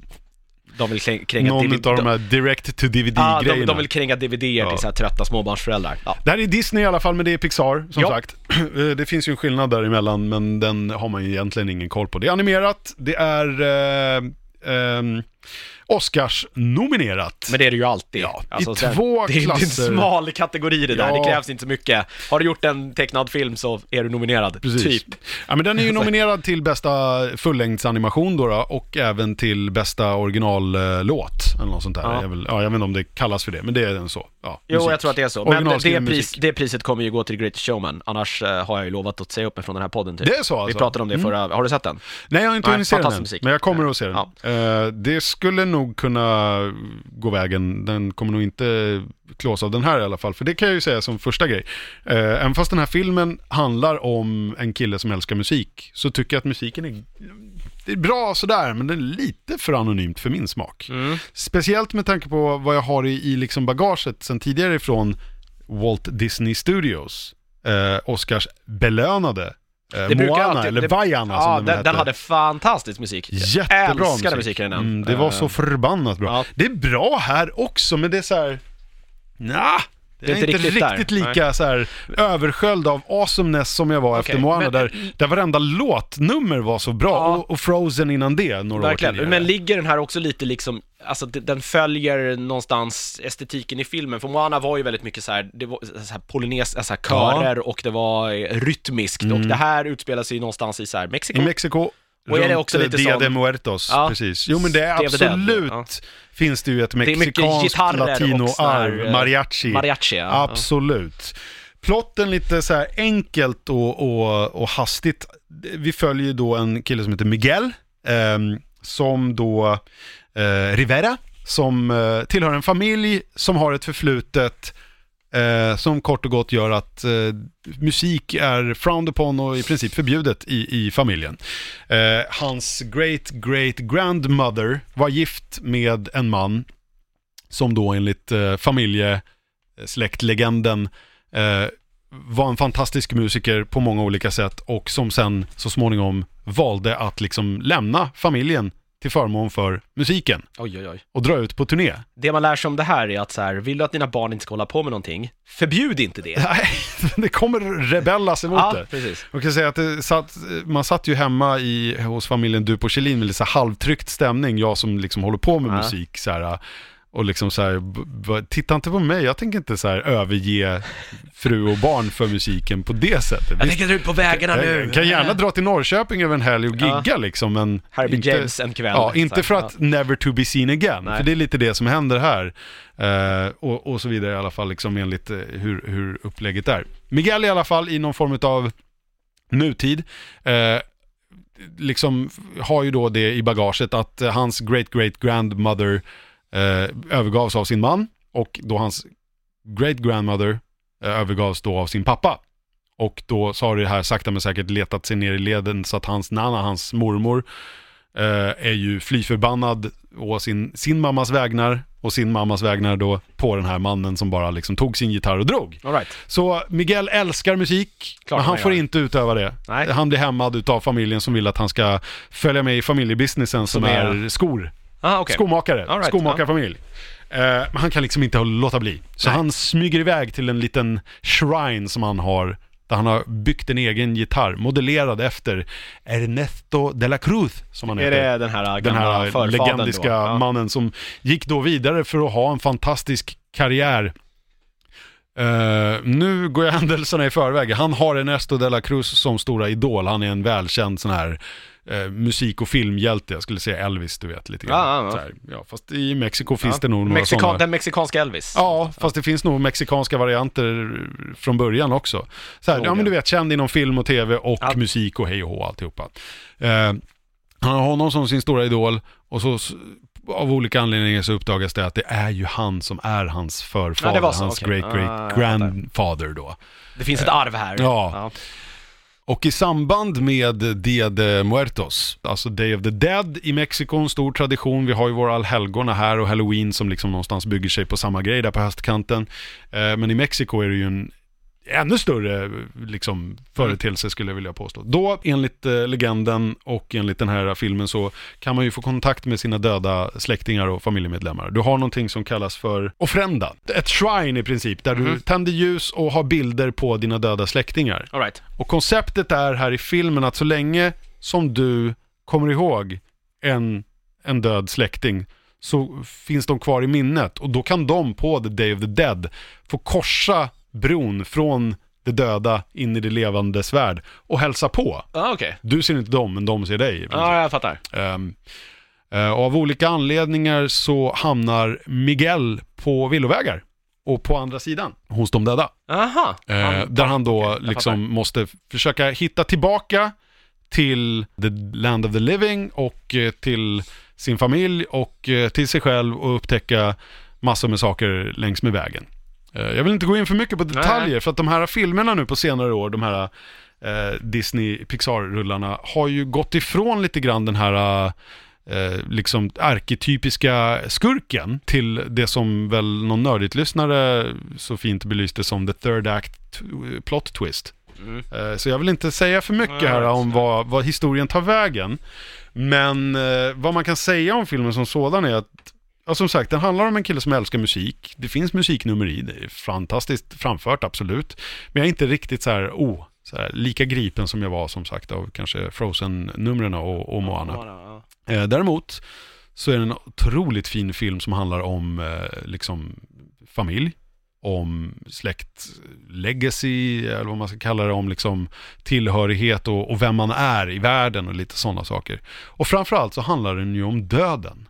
de vill kräng- kränga Någon DVD av de här direct to DVD-grejerna. de, de vill kränga DVD Ja. till så här trötta småbarnsföräldrar. Ja. Det här är Disney i alla fall, men det är Pixar, som Ja. sagt. Eh, Det finns ju en skillnad däremellan, men den har man ju egentligen ingen koll på. Det är animerat, det är eh, ehm, Oscars-nominerat. Men det är det ju alltid. Ja, i Alltså, två det, är- det är klasser. en smal kategori det där, Ja. det krävs inte så mycket. Har du gjort en tecknad film så är du nominerad, Precis. typ. Ja, men den är ju nominerad till bästa fullängdsanimation då, då och även till bästa originallåt. Eller något sånt där. Ja. Jag, vill, ja, jag vet inte om det kallas för det, men det är den så. Ja, Jo, musik. jag tror att det är så. Men det, pris, det priset kommer ju gå till Great Showman, annars eh, har jag ju lovat att säga upp mig från den här podden typ. Det är så Vi alltså? pratade om det förra, har du sett den? Nej, jag har inte hunnit se den musik. men jag kommer att se den. Ja. Eh, det skulle nog kunna gå vägen. Den kommer nog inte klås av den här i alla fall, för det kan jag ju säga som första grej. Uh, även fast den här filmen handlar om en kille som älskar musik, så tycker jag att musiken är, det är bra sådär, men den är lite för anonymt för min smak. Mm. Speciellt med tanke på vad jag har i, i liksom bagaget sen tidigare ifrån Walt Disney Studios, uh, Oscars belönade eh, Det Moana, alltid- eller det- Vaiana som Ja, den, den, hette. den hade fantastisk musik. Jättebra jag musik. musiken i den. Mm, det var så Eh, förbannat bra. ja. Det är bra här också, men det är så här... Nja, det är, inte riktigt, där. lika så här översköljd av awesomeness som jag var efter Okej, Moana, men- där, där varenda låtnummer var så bra. Ja. Och, och Frozen innan det, några år Verkligen, tidigare. men ligger den här också lite liksom, alltså den följer någonstans estetiken i filmen, för Moana var ju väldigt mycket så här, det var så här polynes, alltså körer och det var eh, rytmiskt och det här utspelar sig någonstans i så här Mexiko. I Mexiko, Och är det också lite eh, Dia sån- de Muertos, Ja. precis. Jo men det är absolut, ja. finns det ju ett mexikanskt latinoarv, eh, mariachi. Mariachi, ja. Absolut. Plotten lite så här enkelt och, och, och hastigt. Vi följer då en kille som heter Miguel, ehm, som då, eh, Rivera, som eh, tillhör en familj som har ett förflutet eh, som kort och gott gör att eh, musik är frowned upon och i princip förbjudet i, i familjen. Eh, hans great great grandmother var gift med en man som då enligt eh, familjesläktlegenden eh, var en fantastisk musiker på många olika sätt och som sen så småningom valde att liksom lämna familjen till förmån för musiken Oj, oj, oj. och dra ut på turné. Det man lär sig om det här är att så här, vill du att dina barn inte ska hålla på med någonting, förbjud inte det. Nej, det kommer rebellas emot Ja, det. precis. Man kan säga att satt, man satt ju hemma i, hos familjen Du på Kjellin med lite så halvtryckt stämning, jag som liksom håller på med Ja. musik så här, och liksom så här, titta inte på mig, jag tänker inte så här överge fru och barn för musiken på det sättet. Jag tänker ut på vägarna nu. jag kan gärna dra till Norrköping över en helg och Ja. gigga liksom, men Herbie inte, James en kväll. Ja, inte Så för att never to be seen again, Nej. för det är lite det som händer här. Eh, och, och så vidare i alla fall, liksom enligt eh, hur, hur upplägget är. Miguel i alla fall i någon form av nutid, eh, liksom har ju då det i bagaget att hans great great grandmother övergavs av sin man och då hans great grandmother eh, övergavs då av sin pappa. Och då så har det här sakta men säkert letat sig ner i leden så att hans nana, hans mormor, eh, är ju fly förbannad å sin, sin mammas vägnar och sin mammas vägnar då på den här mannen som bara liksom tog sin gitarr och drog. All right. Så Miguel älskar musik, Klart men han får gör. inte utöva det. Nej. Han blir hämmad utav familjen som vill att han ska följa med i familjebusinessen som, Som är- är skor. Ah, okej. Skomakare, All right, skomakarfamilj. Eh, han kan liksom inte låta bli. Så Nej. han smyger iväg till en liten shrine som han har, där han har byggt en egen gitarr, modellerad efter Ernesto de la Cruz, som han Är heter. det den här Den gamla här förfadern legendiska? Ja. mannen som gick då vidare för att ha en fantastisk karriär. Eh, nu går jag händelserna i förväg. Han har Ernesto de la Cruz som stora idol. Han är en välkänd sån här eh, musik och filmhjälte. Jag skulle säga Elvis, du vet lite grann. Ja, ja, ja. Ja, fast i Mexiko finns Ja. det nog några Mexikan- sådana. Den mexikanska Elvis. Ja, fast det finns nog mexikanska varianter från början också. Så här, ja Förmodligen. men du vet, känd inom film och tv och Ja. musik och hej och hå alltihopa. Eh, han har honom som sin stora idol och så av olika anledningar så uppdagas det att det är ju han som är hans förfader, Ja, hans okej. great Ah, great jag grandfather då. Det finns ett arv här. Ja. Och i samband med Dia de Muertos, alltså Day of the Dead i Mexiko, en stor tradition. Vi har ju våra allhelgona här och Halloween som liksom någonstans bygger sig på samma grej där på höstkanten. Eh, men i Mexiko är det ju en ännu större liksom, företeelse skulle jag vilja påstå. Då, enligt eh, legenden och enligt den här filmen så kan man ju få kontakt med sina döda släktingar och familjemedlemmar. Du har någonting som kallas för ofrenda. Ett shrine i princip, där du tänder ljus och har bilder på dina döda släktingar. All right. Och konceptet är här i filmen att så länge som du kommer ihåg en, en död släkting så finns de kvar i minnet och då kan de på The Day of the Dead få korsa bron från det döda in i det levandes värld och hälsa på. Ah, okej. Du ser inte dem, men de ser dig. Ja, jag fattar. Eh, och av olika anledningar så hamnar Miguel på villovägar och på andra sidan hos de döda. Aha. Han- där han då jag liksom måste försöka hitta tillbaka till the land of the living och eh, till sin familj och till sig själv och upptäcka massor med saker längs med vägen. Eh, jag vill inte gå in för mycket på detaljer för att de här filmerna nu på senare år, de här eh, Disney Pixar-rullarna har ju gått ifrån lite grann den här eh, liksom arketypiska skurken till det som väl någon nördigt lyssnare så fint belyste som the third act plot twist. Mm. Eh, Så jag vill inte säga för mycket Nej, här om vad, vad historien tar vägen. Men eh, vad man kan säga om filmen som sådan är att Ja, som sagt, den handlar om en kille som älskar musik. Det finns musiknummer i, det är fantastiskt framfört, absolut. Men jag är inte riktigt så här, oh, så här, lika gripen som jag var som sagt av kanske Frozen-numren och, och Moana. Ja. Eh, däremot så är det en otroligt fin film som handlar om eh, liksom familj om släkt legacy, eller vad man ska kalla det, om liksom tillhörighet och, och vem man är i världen och lite sådana saker. Och framförallt så handlar den ju om döden.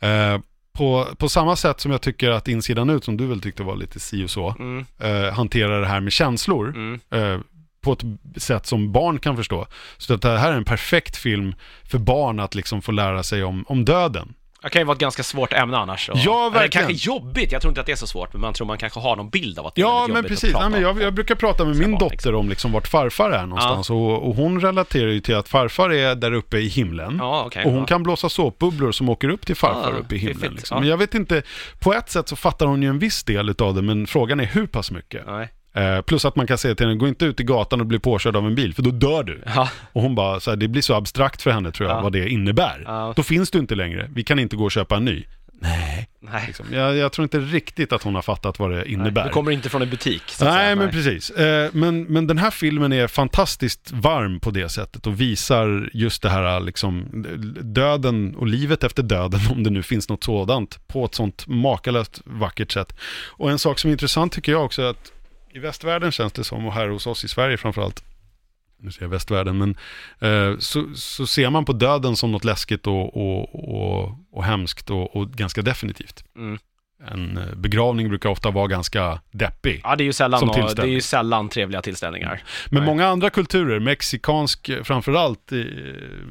Eh, på, på samma sätt som jag tycker att insidan ut, som du väl tyckte var lite si och så, Mm. eh, hanterar det här med känslor Mm. eh, på ett sätt som barn kan förstå. Så att det här är en perfekt film för barn att liksom få lära sig om, om döden. Det kan ju vara ett ganska svårt ämne annars. och- Ja, Eller verkligen. kanske jobbigt, jag tror inte att det är så svårt, men man tror man kanske har någon bild av att det är Ja, men jobbigt att precis. prata Nej, men jag, jag brukar prata med min dotter liksom. om liksom vart farfar är någonstans. Och, och hon relaterar ju till att farfar är där uppe i himlen. Ja, okej. Och hon ja. kan blåsa såpbubblor som åker upp till farfar Ah, uppe i himlen. Liksom. ja. Men jag vet inte, på ett sätt så fattar hon ju en viss del av det, men frågan är hur pass mycket. Nej. Eh, plus att man kan säga till henne, gå inte ut i gatan och bli påkörd av en bil, för då dör du. Ja, Och hon bara, så här, det blir så abstrakt för henne tror jag, Ja. vad det innebär. Ja. Då finns du inte längre, vi kan inte gå och köpa en ny. Nej. nej. Liksom. Jag, jag tror inte riktigt att hon har fattat vad det innebär. Du kommer inte från en butik, Nej, säga. men precis. Eh, men, men den här filmen är fantastiskt varm på det sättet och visar just det här liksom, döden och livet efter döden, om det nu finns något sådant, på ett sånt makalöst vackert sätt. Och en sak som är intressant tycker jag också är att i västvärlden känns det som, och här hos oss i Sverige framförallt, nu säger jag västvärlden, men eh, så, så ser man på döden som något läskigt och, och, och, och hemskt och, och ganska definitivt. Mm. En eh, begravning brukar ofta vara ganska deppig. Ja, det är ju sällan, och, det är ju sällan trevliga tillställningar. Men Nej. många andra kulturer, mexikansk eh, framförallt, eh,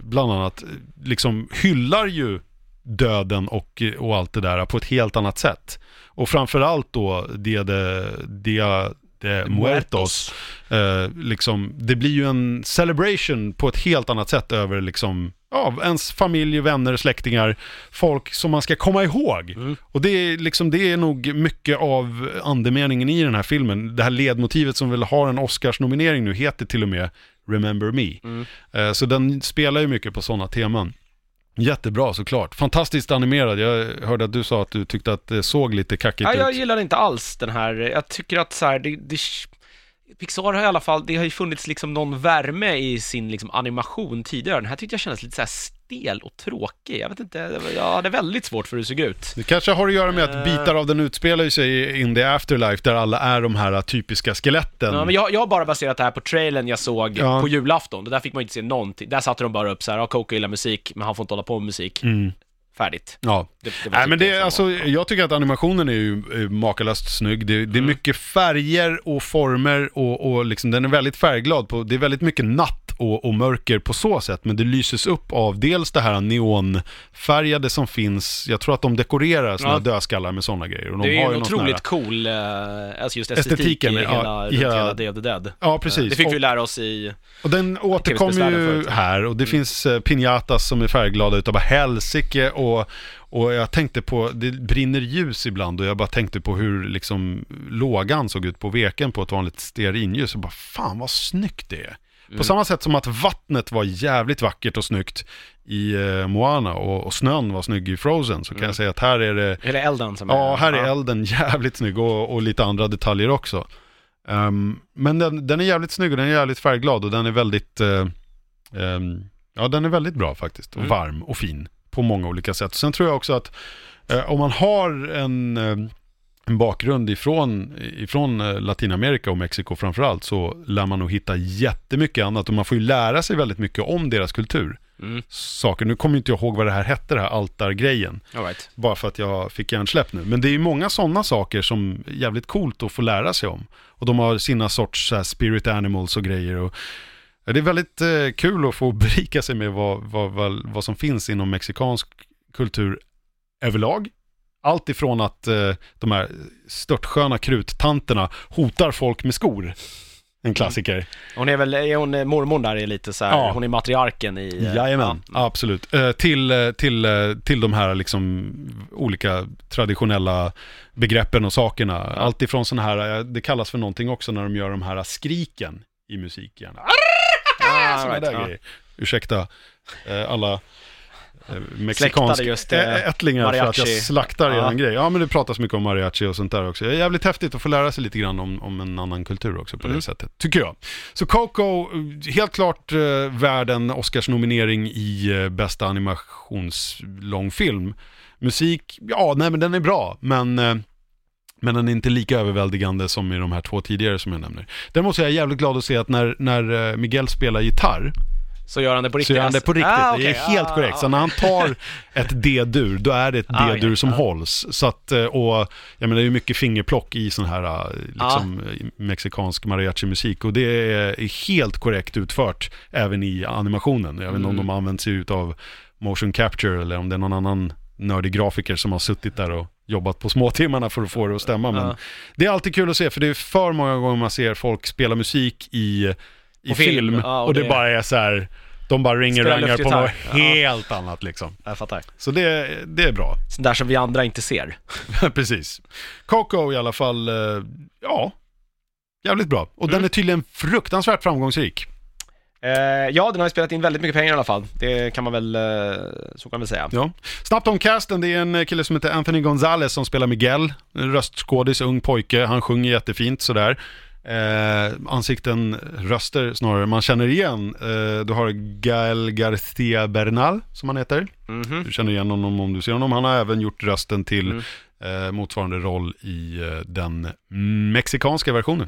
bland annat, liksom hyllar ju döden och, och allt det där på ett helt annat sätt. Och framförallt då Dia de, Dia de Muertos. Eh, liksom, det blir ju en celebration på ett helt annat sätt över liksom, ja, ens familj, vänner, släktingar, folk som man ska komma ihåg. Mm. Och det är, liksom, det är nog mycket av andemeningen i den här filmen. Det här ledmotivet som väl har en Oscars-nominering nu heter till och med Remember Me. Mm. Eh, så den spelar ju mycket på sådana teman. Jättebra såklart. Fantastiskt animerad. Jag hörde att du sa att du tyckte att det såg lite kackigt Ja, jag ut. gillar inte alls den här, jag tycker att så här, det, det, Pixar har i alla fall, det har ju funnits liksom någon värme i sin liksom animation tidigare. Den här tyckte jag kändes lite så här stel och tråkig. Jag vet inte, jag hade väldigt svårt för hur det såg ut. Det kanske har att göra med att Eh. bitar av den utspelar sig in the afterlife där alla är de här typiska skeletten. Ja, men jag, jag har bara baserat det här på trailern jag såg Ja. på julafton. Där fick man inte se någonting. Där satte de bara upp så här, ja, Coco gillar musik, men han får inte hålla på med musik. Mm. Färdigt. Ja. Det, det Nej typ men det, är alltså, jag tycker att animationen är ju makalöst snygg. Det, det är Mm. mycket färger och former och, och liksom, den är väldigt färgglad. På, det är väldigt mycket natt och, och mörker på så sätt. Men det lyses upp av dels det här neonfärgade som finns. Jag tror att de dekorerar sådana Ja. dödskallar med sådana grejer. Och de Det är ju har en någon sån här- otroligt cool, eh, alltså just estetik Estetiken, i ja, hela, runt hela- Day of the Dead. Ja, precis. Det fick Och- vi lära oss i... Och den återkommer ju. Mm. här och det finns eh, piñatas som är färgglada utav helsike och, och jag tänkte på, det brinner ljus ibland och jag bara tänkte på hur liksom lågan såg ut på veken på ett vanligt stearinljus och bara fan vad snyggt det är. Mm. På samma sätt som att vattnet var jävligt vackert och snyggt i eh, Moana och, och snön var snygg i Frozen så kan jag säga att här är det Är det elden som Ja, är... här är elden jävligt snygg och, och lite andra detaljer också. Ehm, men den, den är jävligt snygg och den är jävligt färgglad och den är väldigt, eh, ehm, ja den är väldigt bra faktiskt. Och Mm. varm och fin på många olika sätt. Sen tror jag också att eh, om man har en, eh, en bakgrund ifrån, ifrån eh, Latinamerika och Mexiko framförallt så lär man nog hitta jättemycket annat och man får ju lära sig väldigt mycket om deras kultur. Mm, Saker, nu kommer inte jag ihåg vad det här hette, det här altargrejen. right. Bara för att jag fick hjärnsläpp nu. Men det är ju många sådana saker som är jävligt coolt att få lära sig om. Och de har sina sorts här, spirit animals och grejer. Och det är väldigt eh, kul att få berika sig med vad, vad, vad, vad som finns inom mexikansk kultur överlag. Allt ifrån att eh, de här störtsköna kruttanterna hotar folk med skor. En klassiker. Hon är väl, är hon eh, mormor där är lite så här, Ja. hon är matriarken i... eh, Jajamän, ja. absolut. Eh, till, till, till de här liksom olika traditionella begreppen och sakerna. Allt ifrån sådana här, det kallas för någonting också när de gör de här skriken i musiken. Ah, Sådana right, där ja. Ursäkta alla eh, Släktade mexikanska just, eh, ättlingar för att mariachi. jag slaktar Ja. eran grej. Ja men det pratas mycket om mariachi och sånt där också. Det är jävligt häftigt att få lära sig lite grann om, om en annan kultur också på Mm. det sättet, tycker jag. Så Coco, eh, helt klart eh, värd en Oscarsnominering i eh, bästa animationslångfilm. Musik, ja nej men den är bra, men eh, Men den är inte lika överväldigande som i de här två tidigare som jag nämner. Däremot så är jag jävligt glad att se att när, när Miguel spelar gitarr Så gör han det på riktigt? så gör han det på riktigt. Ah, Det okej. är helt Ah, korrekt. Så ah. när han tar ett D-dur, då är det ett Ah, D-dur okej. som Ah. hålls. Så att, eh, och jag menar det är ju mycket fingerplock i sån här eh, liksom, eh, mexikansk mariachi-musik. Och det är helt korrekt utfört även i animationen. Jag vet inte om Mm. de använder sig av motion capture eller om det är någon annan nördig grafiker som har suttit där och jobbat på småtimmarna för att få det att stämma. Men Ja. det är alltid kul att se, för det är för många gånger man ser folk spela musik i, i film, film, ja, och, och det, det- bara är så här, de bara ringer Spelar rangar på något Ja. helt annat liksom. Jag fattar. Så det, det är bra, Sånt där som vi andra inte ser. precis. Coco i alla fall, eh, ja, jävligt bra. Och den Mm. är tydligen fruktansvärt framgångsrik. Eh, ja, den har ju spelat in väldigt mycket pengar i alla fall. Det kan man väl, eh, så kan man väl säga. Ja. Snabbt om casten, det är en kille som heter Anthony Gonzalez som spelar Miguel. En röstskådis, ung pojke, han sjunger jättefint sådär. Eh, ansikten, röster snarare, man känner igen. Eh, du har Gael García Bernal, som han heter. Mhm. Du känner igen honom om du ser honom. Han har även gjort rösten till Mm. eh, motsvarande roll i eh, den mexikanska versionen.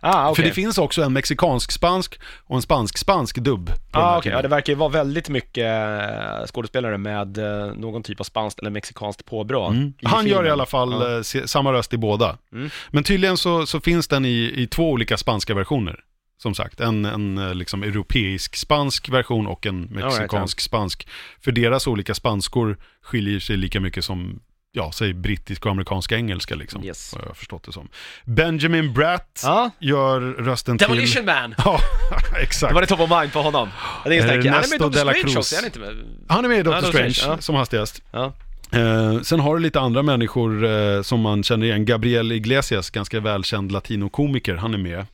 Ah, okej. För det finns också en mexikansk-spansk och en spansk-spansk dubb. Ah, okej. Ja, filmen. det verkar ju vara väldigt mycket eh, skådespelare med eh, någon typ av spanskt eller mexikanskt påbrå. Mm. Han gör i filmen. alla fall se, samma röst i båda. Mm. Men tydligen så, så finns den i, i två olika spanska versioner. Som sagt, en, en liksom europeisk spansk version och en mexikansk spansk. För deras olika spanskor skiljer sig lika mycket som, ja, säg brittisk och amerikansk engelska liksom. Yes. Har jag förstått det som. Benjamin Bratt Ja, gör rösten Demolition till... Man! Ja, exakt. Det var det top of mind på honom. Ingen snack. Han är med i Doctor Strange Cruz. också, är han inte med? Han är med i Doctor Ja, Strange, Strange, ja. som hastigast. Eh, sen har du lite andra människor eh, som man känner igen. Gabriel Iglesias, ganska välkänd latinokomiker, han är med.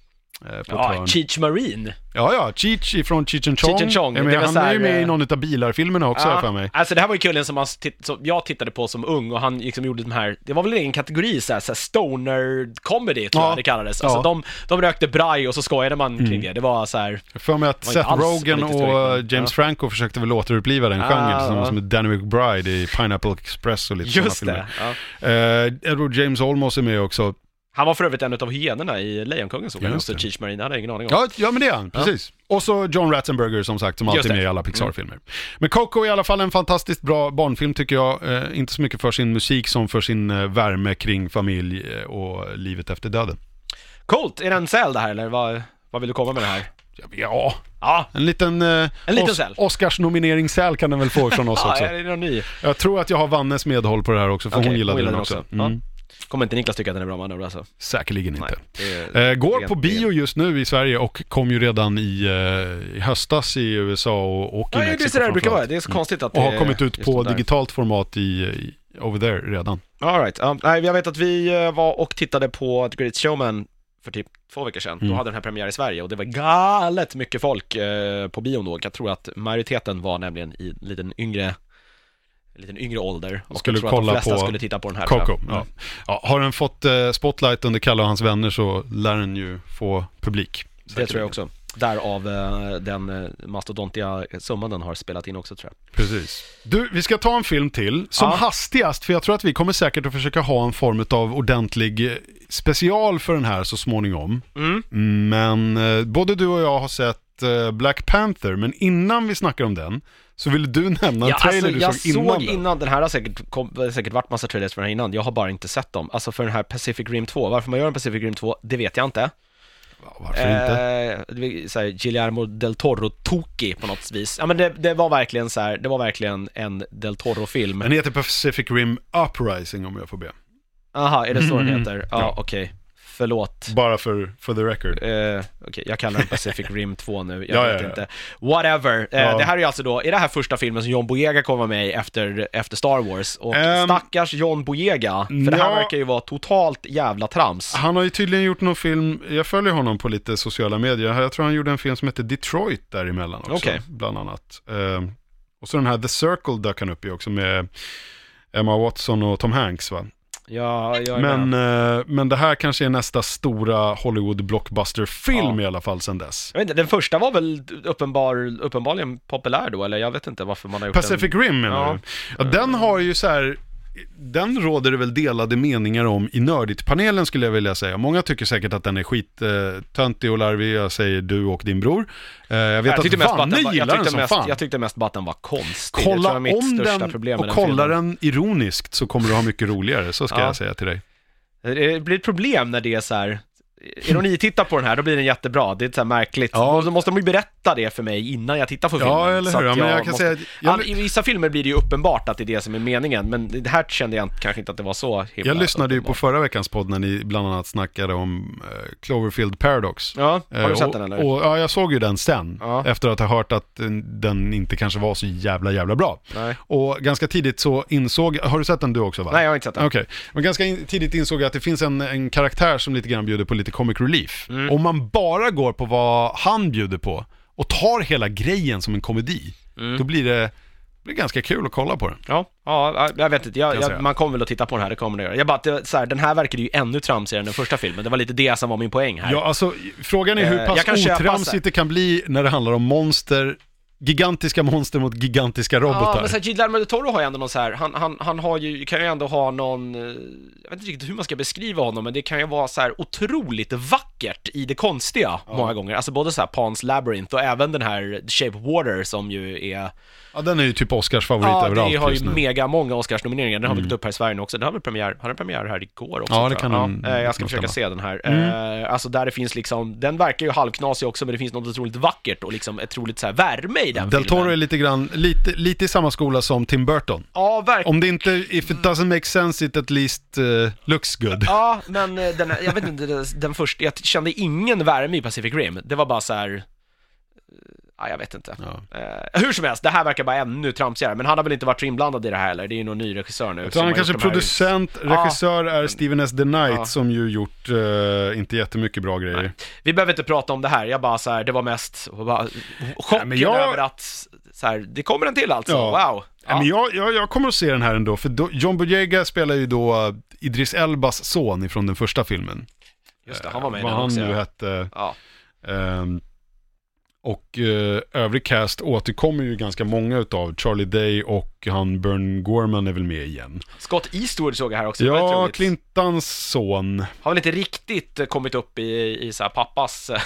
Eh, på Ja, hörn. Cheech Marine. ja, ja, Cheech från Cheech and Chong. Cheech and Chong, med. var Han är ju med i eh, någon av bilarfilmerna också, jag för mig. Alltså det här var ju killen som, titt- som jag tittade på som ung och han liksom gjorde de här, det var väl en kategori såhär, så här stoner comedy tror Ja. jag det kallades. Alltså Ja. de, de rökte braj och så skojade man kring det. Det var så här. Jag för mig att Seth Rogen och men- James ja. Franco försökte väl återuppliva den Ah, genren tillsammans ja. med Danny McBride i Pineapple Express och lite sådana just filmer. det. Ja. Eh, Edward James Olmos är med också. Han var för övrigt en av hyenorna i Lejonkungen såg jag Just det. Cheech Marine, hade jag ingen aning om. Ja, ja men det är han, precis. Och så John Ratzenberger som sagt, som alltid är med i alla Pixar-filmer. Men Coco är i alla fall en fantastiskt bra barnfilm tycker jag. Eh, inte så mycket för sin musik som för sin eh, värme kring familj eh, och livet efter döden. Coolt, är det en säl det här eller vad, vad vill du komma med det här? Ja, Ja, en liten, eh, En liten Os- säl. Oscars-nomineringssäl kan den väl få från oss ja också. är det någon ny? Jag tror att jag har Vannes medhåll på det här också, för Okej, hon gillade den också. också. Mm. Kommer inte Niklas tycka att den är bra med andra ord alltså? Säkerligen inte. Nej, det Eh, går det på bio just nu i Sverige och kom ju redan i, eh, i höstas i USA och, och i Ja, det Mexiko är så det brukar vara. Det är så konstigt att Och det har kommit ut på digitalt format i, i over there redan. All right. ja, nej, jag vet att vi eh, var och tittade på The Great Showman för typ två veckor sedan. Mm. Då hade den här premiär i Sverige och det var galet mycket folk eh, på bion då. Jag tror att majoriteten var nämligen i en liten yngre, liten yngre ålder. Och Skulle jag tror att kolla de flesta på skulle titta på den här. Coco. jag. Ja. Ja, har den fått eh, spotlight under Kalle och hans vänner så lär den ju få publik. Det tror jag också. Därav eh, den eh, mastodontiga summan den har spelat in också tror jag. Precis. Du, vi ska ta en film till. Som Ja. hastigast, för jag tror att vi kommer säkert att försöka ha en form av ordentlig eh, special för den här så småningom. Mm. Men eh, både du och jag har sett eh, Black Panther, men innan vi snackar om den så vill du nämna en Ja, trailer alltså, du jag såg såg innan, innan, den. här har säkert, kom, det har säkert varit massa trailers för den här innan, jag har bara inte sett dem. Alltså för den här Pacific Rim 2, varför man gör en Pacific Rim 2, det vet jag inte. Varför inte? Eh, det är så här, Guillermo del Toro-tokig på något vis. Ja men det, det var verkligen så här, det var verkligen en del Toro-film. Den heter Pacific Rim Uprising om jag får be. Aha, är det så den Mm. heter? Ja, Ja. okej. Förlåt. Bara för, for the record. Eh, Okej, jag kallar den Pacific Rim 2 nu, jag Ja, vet ja, ja. inte. Whatever. Ja. Det här är alltså då, är det här första filmen som John Boyega kommer med i efter, efter Star Wars? Och Ehm, stackars John Boyega, för det här verkar ju vara totalt jävla trams. Han har ju tydligen gjort någon film, jag följer honom på lite sociala medier, jag tror han gjorde en film som heter Detroit däremellan också, Okej. bland annat. Eh, och så den här The Circle dök han upp i också med Emma Watson och Tom Hanks va? Ja, jag Men, eh, men det här kanske är nästa stora Hollywood blockbuster-film Ja. i alla fall sen dess. Jag vet inte, den första var väl uppenbar, uppenbarligen populär då, eller jag vet inte varför man har gjort Pacific den. Rim menar Ja. du? Ja, den har ju så här den råder det väl delade meningar om i Nördigt-panelen skulle jag vilja säga. Många tycker säkert att den är skittöntig och larvig, jag säger du och din bror. Eh, jag vet Jag tyckte, att Vanne den var, jag, gillar den som mest, fan. jag tyckte mest bara att den var konstig. Kolla om den problem och den kolla filmen. den ironiskt så kommer du ha mycket roligare, så ska Ja. jag säga till dig. Det blir ett problem när det är så här. Ironi tittar på den här, då blir den jättebra. Det är så märkligt. Ja. Så måste de ju berätta det för mig innan jag tittar på filmen. Ja, eller hur? Ja, men jag kan säga att jag- All, I vissa filmer blir det ju uppenbart att det är det som är meningen, men det här kände jag kanske inte att det var så himla Jag lyssnade ju på uppenbart. förra veckans podd när ni bland annat snackade om eh, Cloverfield Paradox. Ja, har Eh, du sett och, den eller? Och, ja, jag såg ju den sen. Ja. Efter att ha hört att eh, den inte kanske var så jävla, jävla bra. Nej. Och ganska tidigt så insåg, har du sett den du också va? Nej, jag har inte sett den. Okej, men ganska tidigt insåg jag att det finns en, en karaktär som lite grann bjuder på lite comic relief. Mm. Om man bara går på vad han bjuder på och tar hela grejen som en komedi, Mm. då blir det, blir ganska kul att kolla på den. Ja, ja, jag vet inte. Jag, jag man kommer väl att titta på den här, det kommer det göra. Jag bara, det, så här, den här verkade ju ännu tramsigare än den första filmen. Det var lite det som var min poäng här. Ja, alltså frågan är hur Eh, pass otramsigt det kan bli när det handlar om monster, gigantiska monster mot gigantiska robotar. Ja, men så här, Guillermo del Toro har ju ändå någon så här, han, han, han har ju, kan ju ändå ha någon, eh, jag vet inte riktigt hur man ska beskriva honom, men det kan ju vara så här otroligt vackert i det konstiga många gånger. Alltså både så här Pans Labyrinth och även den här Shape of Water som ju är, Ja, den är ju typ Oscars favorit ja, överallt det har ju mega många Oscarsnomineringar. Den har väl gått upp här i Sverige nu också. Den har väl premiär, har den premiär här igår också? Ja, det kan jag. den ja, eh, Jag ska försöka stämma. se den här. Eh, Alltså där det finns liksom, den verkar ju halvknasig också, men det finns något otroligt vackert och liksom otroligt så här värme i den Del Toro filmen. är lite grann, lite, lite i samma skola som Tim Burton. Ja, verkligen. Om det inte, if it doesn't make sense it at least uh, looks good. Ja, men eh, den, jag vet inte, den- den första, jag kände ingen värme i Pacific Rim. Det var bara så här. Eh, Ja, jag vet inte. Ja. Eh, hur som helst, det här verkar bara ännu tramsigare, men han har väl inte varit så inblandad i det här heller. Det är ju någon ny regissör nu. Jag tror han kanske producent, Ja. regissör är Steven S. The Knight Ja. som ju gjort uh, inte jättemycket bra grejer. Vi behöver inte prata om det här, jag bara så här, det var mest bara, chocken jag- över att, så här, det kommer en till alltså, Ja. wow. Ja. Men jag, jag, jag kommer att se den här ändå, för då, John Boyega spelar ju då Idris Elbas son ifrån den första filmen. Just det, han var med i Vad den han också. nu ja. hette. Ja. Ehm, och uh, övrig cast återkommer ju ganska många utav. Charlie Day och han Bern Gorman är väl med igen. Scott Eastwood såg jag här också, Ja, roligt. Clintons son. Har väl inte riktigt eh, kommit upp i, i så här pappas eh,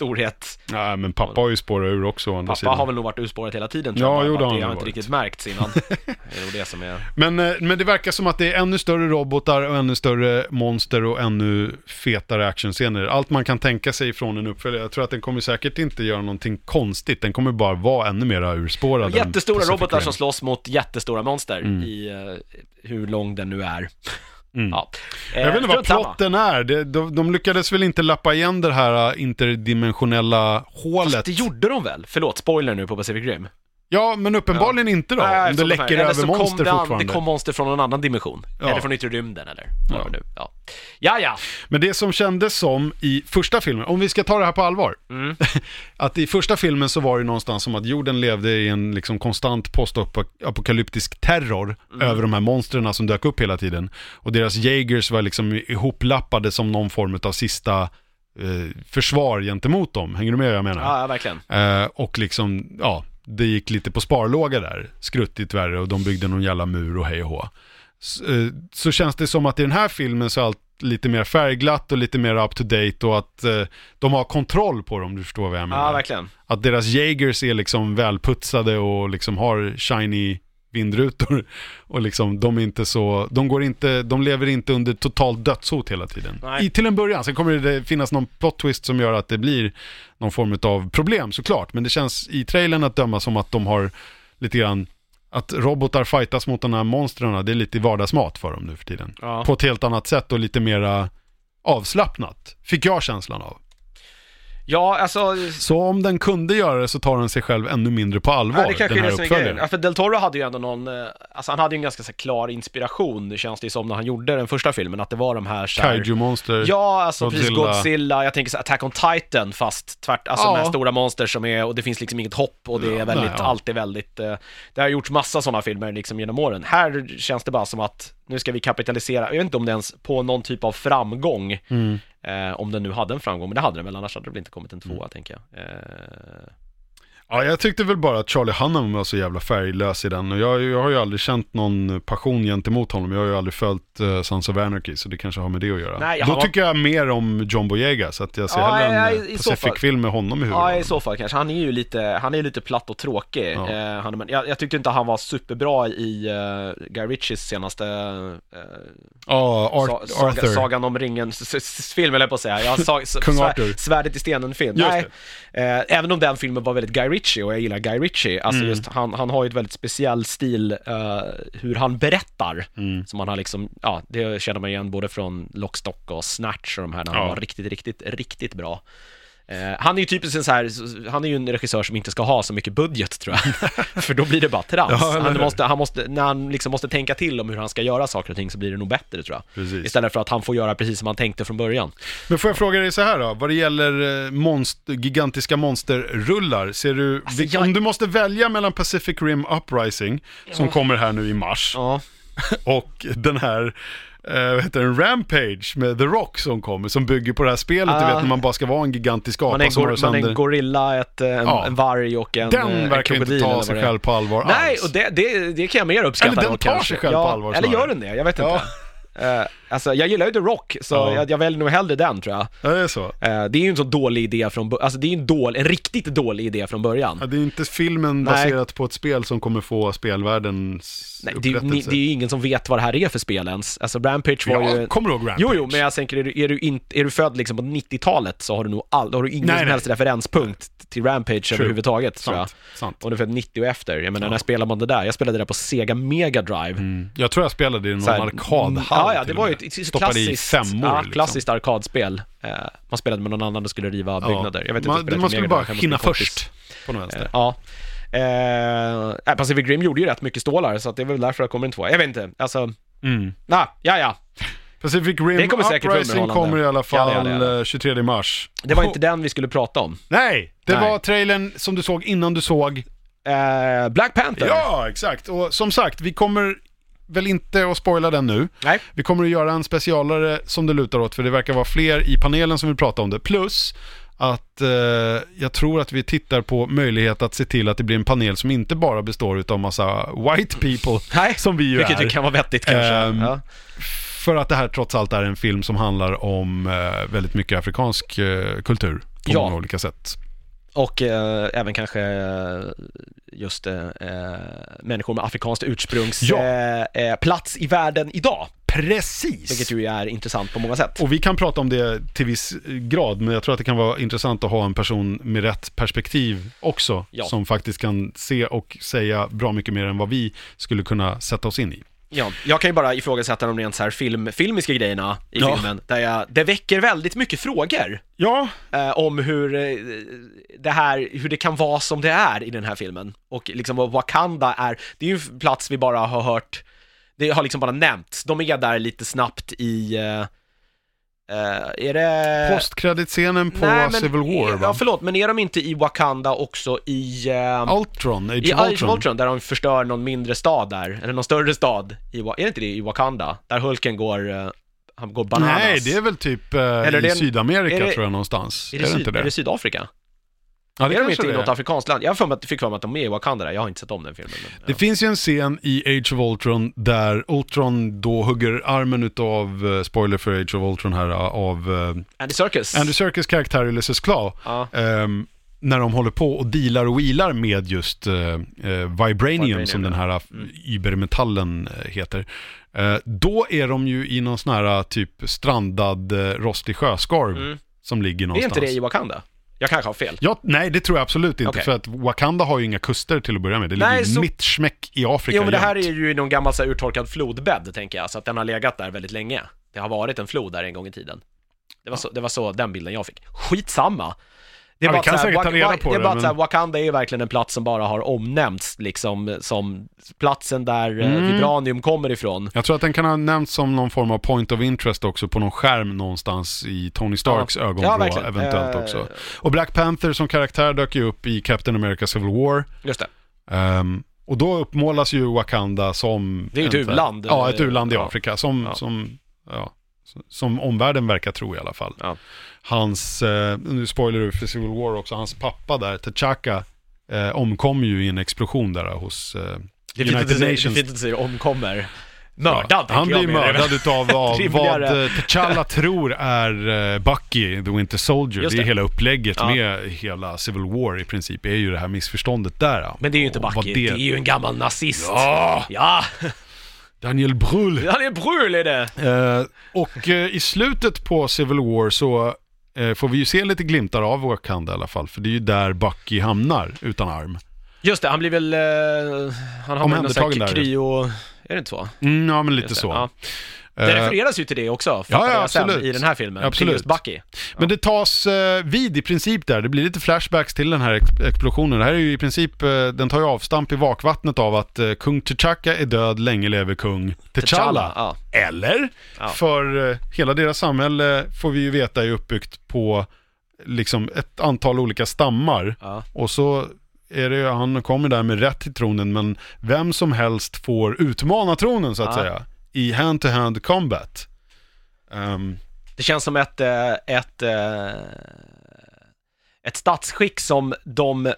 storhet. Nej, men pappa har ju spårat ur också andra Pappa sidan. har väl nog varit urspårad hela tiden Ja, tror jag, jo, bara det har han har inte riktigt märkts innan. Det är det som är... Men, eh, men det verkar som att det är ännu större robotar och ännu större monster och ännu fetare actionscener. Allt man kan tänka sig från en uppföljare. Jag tror att den kommer säkert inte göra någonting konstigt. Den kommer bara vara ännu mera urspårad. Jättestora robotar som slåss mot jättestora monster i eh, hur lång den nu är. Mm. Ja. Jag vet inte vad plotten är. Det, de, de lyckades väl inte lappa igen det här äh, interdimensionella hålet. Fast det gjorde de väl? Förlåt, spoiler nu på Pacific Rim. Ja, men uppenbarligen inte då. Nej, om det läcker över så kom monster det an- fortfarande. Det kom monster från någon annan dimension. Ja. Eller från yttre rymden eller vad Ja. det nu. Ja. ja, ja. Men det som kändes som i första filmen, om vi ska ta det här på allvar. Mm. att i första filmen så var det någonstans som att jorden levde i en liksom konstant postapokalyptisk terror Mm. över de här monstren som dök upp hela tiden. Och deras Jaegers var liksom ihoplappade som någon form av sista eh, försvar gentemot dem. Hänger du med vad jag menar? Ja, ja, verkligen. Eh, och liksom, ja, det gick lite på sparlåga där. Skruttigt värre och de byggde någon jävla mur och hej och hå. Så, eh, så känns det som att i den här filmen så är allt lite mer färgglatt och lite mer up to date och att eh, de har kontroll på dem, du förstår vad jag menar. Ja, verkligen. att deras Jaegers är liksom välputsade och liksom har shiny vindrutor. Och liksom, de är inte så, de går inte, de lever inte under totalt dödshot hela tiden. Nej. I, till en början, sen kommer det finnas någon plot twist som gör att det blir någon form av problem såklart. Men det känns i trailern att döma som att de har lite grann, att robotar fightas mot de här monstren, det är lite vardagsmat för dem nu för tiden. Ja. På ett helt annat sätt och lite mera avslappnat, fick jag känslan av. Ja, alltså... Så om den kunde göra det så tar den sig själv ännu mindre på allvar, Ja, det kanske den är här det är grejen. uppföljaren. Ja, för Del Toro hade ju ändå någon, eh, alltså han hade ju en ganska så här, klar inspiration, det känns det som när han gjorde den första filmen, att det var de här så här Kaiju-monster. Ja, alltså precis Godzilla. Godzilla, jag tänker så här, Attack on Titan fast tvärt, alltså Ja. de här stora monster som är, och det finns liksom inget hopp och det är väldigt, ja. allt är väldigt, eh, det har gjorts massa sådana filmer liksom genom åren. Här känns det bara som att nu ska vi kapitalisera, jag vet inte om det ens på någon typ av framgång, Mm. eh, om den nu hade en framgång, men det hade den väl, annars hade det väl inte kommit en tvåa Mm. tänker jag. Eh, Ja, jag tyckte väl bara att Charlie Hunnam var så jävla färglös i den och jag, jag har ju aldrig känt någon passion gentemot honom. Jag har ju aldrig följt uh, Sons of Anarchy så det kanske har med det att göra. Nej, Då han- tycker jag mer om John Boyega så att jag ser Ja, hellre ja, en. Pacific-film med honom i Ja, huvudrollen. i så fall kanske. Han är ju lite, han är lite platt och tråkig. Ja. Eh, han, men jag, jag tyckte inte han var superbra i uh, Guy Ritchies senaste eh, Ja, Art, sa, saga, Arthur. Sagan om ringen-film, eller på att säga. Jag sa, Kung svär- Arthur. Svärdet i stenen-film. Nej, eh, även om den filmen var väldigt Guy Ritchie och jag gillar Guy Ritchie. Alltså Mm. just, han, han har ju ett väldigt speciell stil eh, hur han berättar. Mm. Som han har liksom, ja, det känner man igen både från Lockstock och Snatch och de här när han Ja. var riktigt, riktigt, riktigt bra. Eh, han är ju typiskt en så här, han är ju en regissör som inte ska ha så mycket budget tror jag. För då blir det bara trams. Ja, han, måste, han måste, när han liksom måste tänka till om hur han ska göra saker och ting så blir det nog bättre tror jag. Precis. Istället för att han får göra precis som han tänkte från början. Men får jag fråga dig så här då, vad det gäller eh, monster, gigantiska monsterrullar, ser du, Alltså, jag- om du måste välja mellan Pacific Rim Uprising, som kommer här nu i mars, Ja. och den här, eh, vad heter den, Rampage med The Rock som kommer, som bygger på det här spelet, du Ah. vet när man bara ska vara en gigantisk apa Man är, som har man är en gorilla, ett, eh, en, Ja. en varg och en, eh, Den en verkar inte krokodil ta eller sig själv på allvar Nej, alls. och det, det, det kan jag mer uppskatta Eller den tar kanske. sig själv ja, på allvar Eller snarare. gör den det? Jag vet inte. Ja. Eh, alltså, jag gillar ju The Rock, så Ja. jag, jag väljer nog hellre den tror jag. Ja, det är så. Eh, det är ju en så dålig idé från början, alltså det är en, dål, en riktigt dålig idé från början. Ja, det är inte filmen Nej. baserat på ett spel som kommer få spelvärldens Nej, det, är ni, det är ju ingen som vet vad det här är för spel ens. Alltså Rampage var Ja, ju... kommer du ihåg Rampage? Jo, jo, men jag tänker, är du, är du, in, är du född liksom på 90-talet så har du nog all, har du ingen Nej, som nej. helst referenspunkt till Rampage överhuvudtaget tror jag. Sant, sant. Om du är född 90 och efter. Jag menar, Ja. när spelar man det där? Jag spelade det där på Sega Mega Drive. Mm. Jag tror jag spelade i någon arkadhall Ja, ja, till det var ju ett, ett klassiskt, femmor ja, liksom. klassiskt arkadspel. Eh, man spelade med någon annan och skulle riva byggnader. Jag vet inte man, man skulle bara hinna först på något Eh, vänster. Ja. Eh, Pacific Rim gjorde ju rätt mycket stålar, så att det är väl därför det kommer en tvåa. Jag vet inte, alltså, Mm. na, ja, ja. Pacific Rim Det kommer säkert Uprising kommer i alla fall Ja, det det. eh, 23 mars. Det var inte den vi skulle prata om. Nej, det Nej. var trailern som du såg innan du såg. Eh, Black Panther. Ja, exakt. Och som sagt, vi kommer väl inte att spoila den nu. Nej. Vi kommer att göra en specialare som det lutar åt, för det verkar vara fler i panelen som vill prata om det. Plus att eh, jag tror att vi tittar på möjlighet att se till att det blir en panel som inte bara består av massa white people, Nej, som vi ju vilket är. ju kan vara vettigt kanske. Ehm, ja. För att det här trots allt är en film som handlar om eh, väldigt mycket afrikansk eh, kultur på Ja. många olika sätt. Och eh, även kanske eh, just eh, eh, människor med afrikanskt ursprungs Ja. eh, eh, plats i världen idag. Precis! Vilket ju är intressant på många sätt. Och vi kan prata om det till viss grad, men jag tror att det kan vara intressant att ha en person med rätt perspektiv också, Ja. som faktiskt kan se och säga bra mycket mer än vad vi skulle kunna sätta oss in i. Ja, jag kan ju bara ifrågasätta de rent så här film, filmiska grejerna i Ja. filmen, där jag, det väcker väldigt mycket frågor Ja, eh, om hur eh, det här, hur det kan vara som det är i den här filmen. Och liksom vad Wakanda är, det är ju en plats vi bara har hört, det har liksom bara nämnts. De är där lite snabbt i, eh, eh, är det... postkreditscenen på Nej, men- Civil War Ja, va? förlåt, men är de inte i Wakanda också i... eh, Ultron, Age I of Age of Ultron. Ultron, där de förstör någon mindre stad där, eller någon större stad, i, är det inte det i Wakanda? Där Hulken går, eh, han går bananas. Nej, det är väl typ eh, Eller i det Sydamerika det- tror jag någonstans. är det, är det syd, inte det? är det Sydafrika? Ja, det är de inte i det något är. afrikanskt land? Jag för fick för mig att de är i Wakanda där, jag har inte sett om den filmen. Men, Det ja. finns ju en scen i Age of Ultron där Ultron då hugger armen utav, eh, spoiler för Age of Ultron här, av eh, Andy Serkis. Andy Serkis karaktär Ulysses Claw. Ja. ehm, när de håller på och dealar och wheelar med just eh, eh, Vibranium, Vibranium, som den här Mm. übermetallen eh, heter. Eh, då är de ju i någon sån här typ strandad eh, rostig sjöskorv Mm. som ligger Är någonstans. inte det i Wakanda? Jag kanske har fel. Ja, nej, det tror jag absolut inte. Okej. För att Wakanda har ju inga kuster till att börja med. Det Nej, ligger så- mitt smäck i Afrika Jo men det här är jämt. ju i någon gammal så här, urtorkad flodbädd, tänker jag, så att den har legat där väldigt länge. Det har varit en flod där en gång i tiden. Det var, så, det var så den bilden jag fick. Skitsamma! Det är Ja, vi bara att kan säkert ta reda på det. bara men- här, Wakanda är ju verkligen en plats som bara har omnämnts liksom som platsen där eh, Mm. Vibranium kommer ifrån. Jag tror att den kan ha nämnts som någon form av point of interest också på någon skärm någonstans i Tony Starks Ja. ögonvrå Ja, eventuellt Eh, också. Och Black Panther som karaktär dök ju upp i Captain America Civil War. Just det. Ehm, och då uppmålas ju Wakanda som... Det är ju ett u-land. Ja, ett u-land i. Afrika som, som, ja, som omvärlden verkar tro i alla fall. Hans, eh, nu spoiler du för Civil War också, hans pappa där, T'Chaka, eh, omkom ju i en explosion där hos eh, Det United säger- det är Nations. fint att säger omkommer. Mördad, Ja, han blir mördad utav vad, Rimligare. vad eh, T'Challa tror är eh, Bucky, the Winter Soldier. Just Det är det. hela upplägget Ja. med hela Civil War i princip, är ju det här missförståndet där. Men det är ju inte Bucky, det... är ju en gammal nazist. Ja, Ja, Daniel Brühl. är brul är det. Eh, och eh, i slutet på Civil War så får vi ju se lite glimtar av Wakanda i alla fall, för det är ju där Bucky hamnar utan arm. Just det, han blir väl... Eh, han har väl någon sån här kryo... Är det inte så? Mm, ja, men lite så. ja. Eh, Det refereras ju till det också, ja, ja, sen, i den här filmen. Absolut. Till just Bucky. Men det tas eh, vid i princip där. Det blir lite flashbacks till den här ex- explosionen. Det här är ju i princip, eh, den tar ju avstamp i vakvattnet av att eh, kung T'Chaka är död, länge lever kung T'Challa. Ja. Eller? Ja. För eh, hela deras samhälle får vi ju veta är uppbyggt på liksom ett antal olika stammar. Ja. Och så är det han kommer där med rätt till tronen, men vem som helst får utmana tronen så att Ja. säga. I hand-to-hand combat. Ehm, Det känns som ett, eh, ett, eh, ett statsskick som de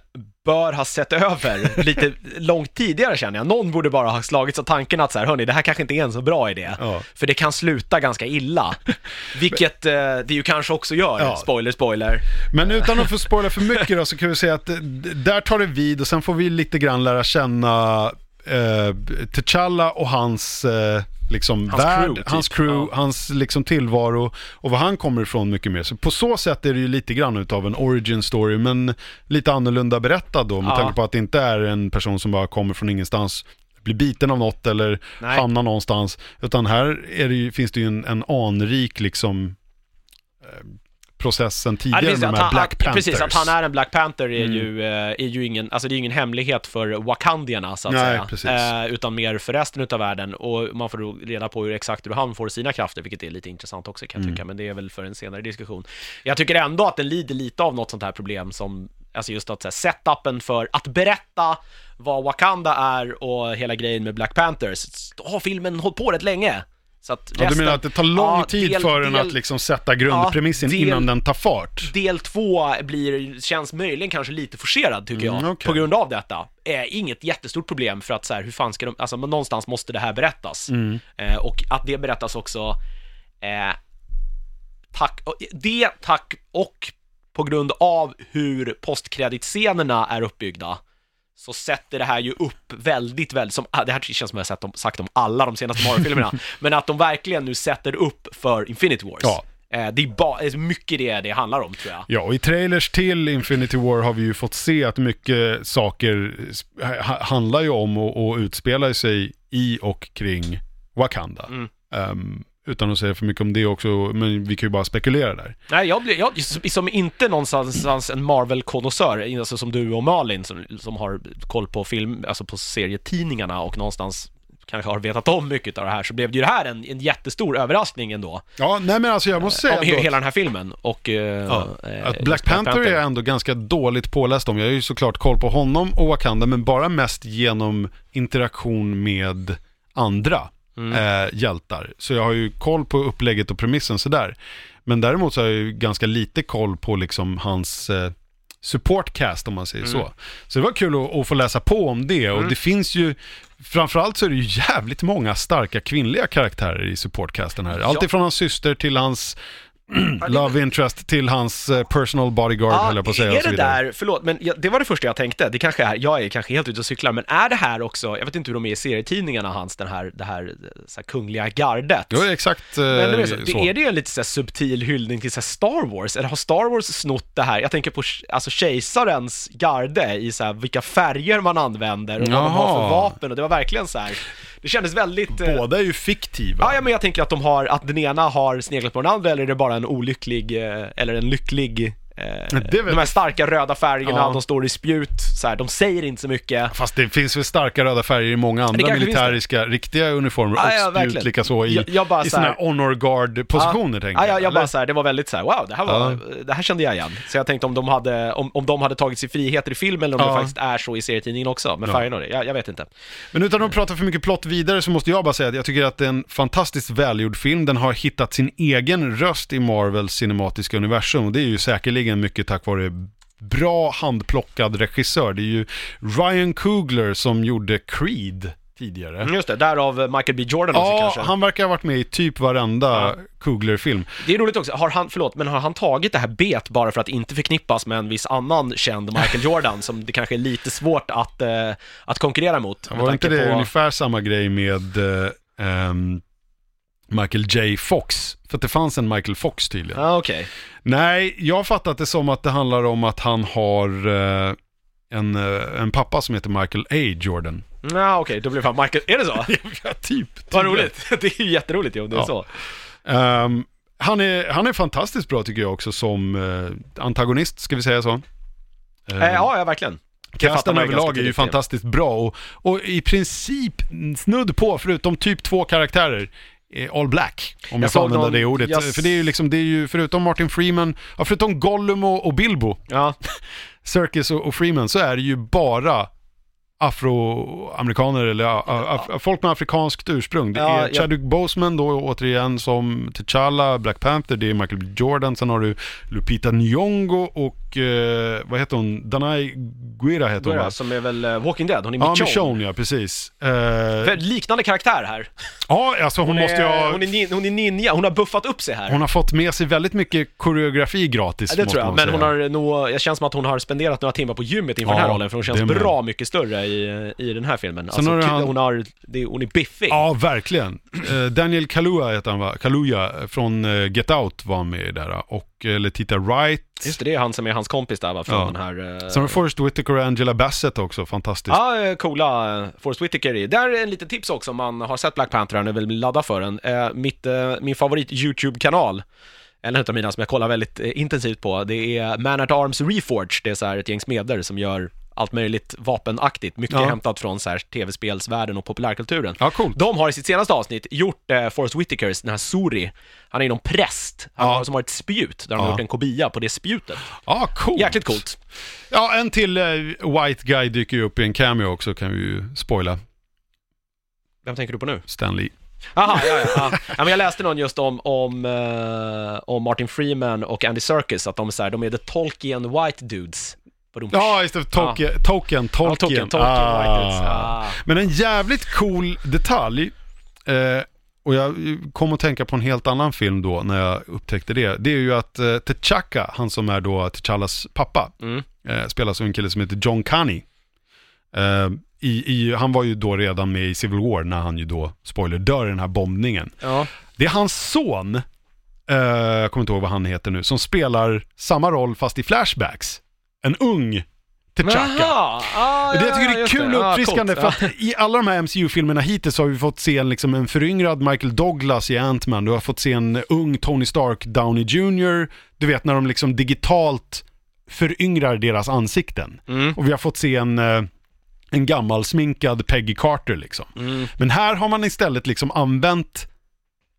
bör ha sett över lite långt tidigare känner jag. Någon borde bara ha slagits av tanken att så här, hörni, det här kanske inte är en så bra idé. Ja. För det kan sluta ganska illa. Vilket eh, det ju kanske också gör. Ja. Spoiler, spoiler. Men utan att få spoila för mycket då, så kan vi säga att eh, där tar det vid och sen får vi lite grann lära känna eh, T'Challa och hans eh, liksom Hans värld, crew, typ. hans crew, Ja. hans liksom tillvaro och var han kommer ifrån mycket mer. Så på så sätt är det ju lite grann utav en origin story, men lite annorlunda berättad då, med Ja. tanke på att det inte är en person som bara kommer från ingenstans blir biten av något eller Nej. hamnar någonstans. Utan här är det ju, finns det ju en, en anrik liksom eh, processen Ja, tidigare det finns med de här han, Black Panthers. precis, att han är en Black Panther är, Mm. ju, eh, är ju ingen, alltså det är ingen, hemlighet för Wakandierna så att Nej, säga. precis. Eh, utan mer för resten utav världen och man får då reda på hur exakt hur han får sina krafter, vilket är lite intressant också kan jag Mm. tycka, men det är väl för en senare diskussion. Jag tycker ändå att den lider lite av något sånt här problem som, alltså just att så här, setupen för att berätta vad Wakanda är och hela grejen med Black Panthers, har filmen hållit på rätt länge. Så att Ja, du menar att det tar lång Ja, tid del- för den del- att liksom sätta grundpremissen Ja, del- innan den tar fart? del två blir, känns möjligen kanske lite forcerad tycker jag, Mm, okej. på grund av detta. Eh, inget jättestort problem för att så här, hur fan ska de, alltså men någonstans måste det här berättas. Mm. Eh, och att det berättas också, eh, tack, det tack och på grund av hur postkreditscenerna är uppbyggda så sätter det här ju upp väldigt, väldigt, som, ah, det här känns som jag har om, sagt om alla de senaste Marvel-filmerna, men att de verkligen nu sätter upp för Infinity Wars. Ja. Eh, det är ba, det är mycket det det handlar om tror jag. Ja, och i trailers till Infinity War har vi ju fått se att mycket saker ha- handlar ju om och, och utspelar sig i och kring Wakanda. Mm. Ehm, utan att säga för mycket om det också, men vi kan ju bara spekulera där. Nej, jag blir, jag, som inte någonstans en Marvel-konnässör, alltså som du och Malin som, som har koll på film, alltså på serietidningarna och någonstans kanske har vetat om mycket av det här, så blev det ju det här en, en jättestor överraskning ändå. Ja, nej men alltså jag måste säga Om he, ändå hela den här filmen och... eh, Ja, eh, att Black Panther är jag ändå ganska dåligt påläst om. Jag har ju såklart koll på honom och Wakanda, men bara mest genom interaktion med andra Mm. eh, hjältar. Så jag har ju koll på upplägget och premissen sådär. Men däremot så har jag ju ganska lite koll på liksom hans eh, supportcast om man säger Mm. så. Så det var kul att, att få läsa på om det och det finns ju Framförallt så är det ju jävligt många starka kvinnliga karaktärer i supportcasten här. Allt Ja. ifrån hans syster till hans love interest till hans eh, personal bodyguard höll jag på att säga. är så det där, förlåt, men jag, det var det första jag tänkte, det kanske är, jag är kanske helt ute och cyklar, men är det här också, jag vet inte hur de är i serietidningarna hans, den här, det här, så här kungliga gardet? Jo, exakt eh, Men det är, så, så. det, är det en lite så här subtil hyllning till så här Star Wars? Eller har Star Wars snott det här? Jag tänker på alltså kejsarens garde i så här vilka färger man använder och vad de har för Jaha. vapen och det var verkligen så här. Det kändes väldigt... eh, Båda är ju fiktiva. Ja, ja, men jag tänker att de har, att den ena har sneglat på den andra eller är det bara en olycklig, eh, eller en lycklig de här jag. starka röda färgerna, Ja. de står i spjut, så här, de säger inte så mycket. Fast det finns väl starka röda färger i många andra militäriska, riktiga uniformer Ja, ja, och spjut verkligen. likaså i, Jag- jag bara i så såna här- honor guard-positioner tänker ja, jag, jag bara eller? så här, det var väldigt så här, wow, det här, var, det här kände jag igen. Så jag tänkte om de hade, om, om de hade tagit sig friheter i filmen eller om Ja. det faktiskt är så i serietidningen också, med Ja. färgerna och det. Jag, jag vet inte. Men utan att prata för mycket plott vidare så måste jag bara säga att jag tycker att det är en fantastiskt välgjord film. Den har hittat sin egen röst i Marvels cinematiska universum och det är ju säkerligen mycket tack vare bra handplockad regissör. Det är ju Ryan Coogler som gjorde Creed tidigare. Mm, Just det, därav Michael B Jordan också Ja, kanske. han verkar ha varit med i typ varenda Ja. Coogler-film. Det är roligt också, har han, förlåt, men har han tagit det här bet bara för att inte förknippas med en viss annan känd Michael Jordan som det kanske är lite svårt att, eh, att konkurrera mot? Var inte det på- ungefär samma grej med eh, ehm, Michael J. Fox? För att det fanns en Michael Fox tydligen. Ja, okej. Nej, jag har fattat det som att det handlar om att han har eh, en, eh, en pappa som heter Michael A. Jordan. Ja, okej, då blir det fan Michael, är det så? ja, typ. Vad roligt, det är ju jätteroligt ju om det är Ja. så. Ehm, han, är, han är fantastiskt bra tycker jag också som eh, antagonist, ska vi säga så? Ehm, Eh, ja, ja, verkligen. Fattar Casten ganska överlag är ju tidigt. fantastiskt bra och, och i princip snudd på, förutom typ två karaktärer, är all black. Om jag, Jag får använda någon- det ordet. jag- För det är ju liksom, det är ju förutom Martin Freeman, ja, förutom Gollum och, och Bilbo, Ja, Circus och, och Freeman, så är det ju bara afroamerikaner eller a, a, a, folk med afrikanskt ursprung. Det Ja, är Chadwick Boseman då återigen som T'Challa, Black Panther, det är Michael B. Jordan, sen har du Lupita Nyong'o och eh, vad heter hon? Danai Guira heter hon va? Som är väl eh, Walking Dead, hon är Ja, Michonne. Michonne ja, precis. Eh, liknande karaktär här. ja, alltså hon, måste ju ha... hon, är, nin- hon är ninja, hon har buffat upp sig här. Hon har fått med sig väldigt mycket koreografi gratis, Ja, det tror jag, men hon har nog, jag känns som att hon har spenderat några timmar på gymmet inför Ja, den här rollen, för hon känns bra mycket större i, i den här filmen. Sen Alltså, har han- hon, har, det, hon är biffig. Ja, verkligen. Eh, Daniel Kaluuya heter han va? Kaluuya från eh, Get Out var med där. Och eh, Letita Wright. Just det, det är han som är hans kompis där va, från Ja. den här... eh, Sen har Forrest Whitaker och Angela Bassett också, fantastiskt. Ja, eh, coola uh, Forrest Whitaker i. Där är en liten tips också om man har sett Black Panther och vill ladda för den. Eh, mitt, eh, min favorit YouTube-kanal, en av mina som jag kollar väldigt eh, intensivt på, det är Man at Arms Reforged. Det är så här ett gäng smeder som gör allt möjligt vapenaktigt, mycket Ja. hämtat från så här tv-spelsvärlden och populärkulturen. Ja, coolt. De har i sitt senaste avsnitt gjort eh, Forrest Whitakers, den här Suri, han är någon präst, han Ja. har, som har ett spjut, där de Ja. har gjort en kopia på det spjutet. Ja, coolt. Jäkligt coolt. Ja, en till eh, White Guy dyker ju upp i en cameo också, kan vi ju spoila. Vem tänker du på nu? Stanley. Jaha, ja, ja, ja. ja. men jag läste någon just om, om, eh, om Martin Freeman och Andy Serkis, att de är, så här, de är the Tolkien white dudes. Ja, just det. Tolkien. Ja, Tolkien. Tolkien, Tolkien white dudes. Ah. Men en jävligt cool detalj, eh, och jag kom att tänka på en helt annan film då när jag upptäckte det. Det är ju att eh, T'Chaka, han som är då T'Challas pappa, Mm. eh, spelas av en kille som heter John Canny. Eh, i, i, han var ju då redan med i Civil War när han ju då, spoiler, dör i den här bombningen. Ja. Det är hans son, eh, jag kommer inte ihåg vad han heter nu, som spelar samma roll fast i flashbacks. En ung T'Chaka. Ah, Det jag tycker det är kul och Ah, uppfriskande coolt. för att i alla de här MCU-filmerna hittills har vi fått se en, liksom, en föryngrad Michael Douglas i Ant-Man. Du har fått se en ung Tony Stark Downey Jr. Du vet när de liksom digitalt föryngrar deras ansikten. Mm. Och vi har fått se en, eh, en gammal sminkad Peggy Carter liksom. Mm. Men här har man istället liksom använt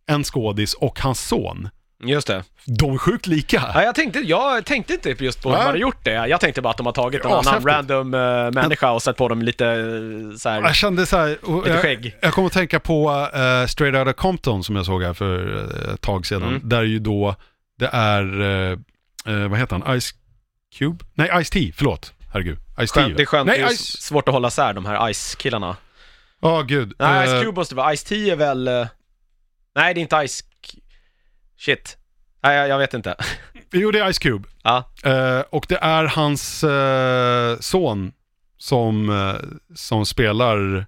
en skådis och hans son. Just det. De är sjukt lika. Ja, jag, tänkte, jag tänkte inte just på hur de hade gjort det. Jag tänkte bara att de har tagit en Ja, annan random uh, människa och satt på dem lite uh, så här. Jag kände så här, och Lite jag, skägg. jag kommer att tänka på uh, Straight Outta Compton som jag såg här för eh, ett tag sedan. Mm. Där ju då, det är, eh, vad heter han, Ice Cube? Nej, Ice T, förlåt. Herregud. Ice T. Skönt, det är skönt, Nej, det är Ice... svårt att hålla isär de här Ice-killarna. Ja, gud. Nej, Ice Cube måste vara, Ice T är väl... Nej, det är inte Ice... Shit. Nej, jag, jag vet inte. Jo, det är Ice Cube. Ja. Eh, och det är hans eh, son som, eh, som spelar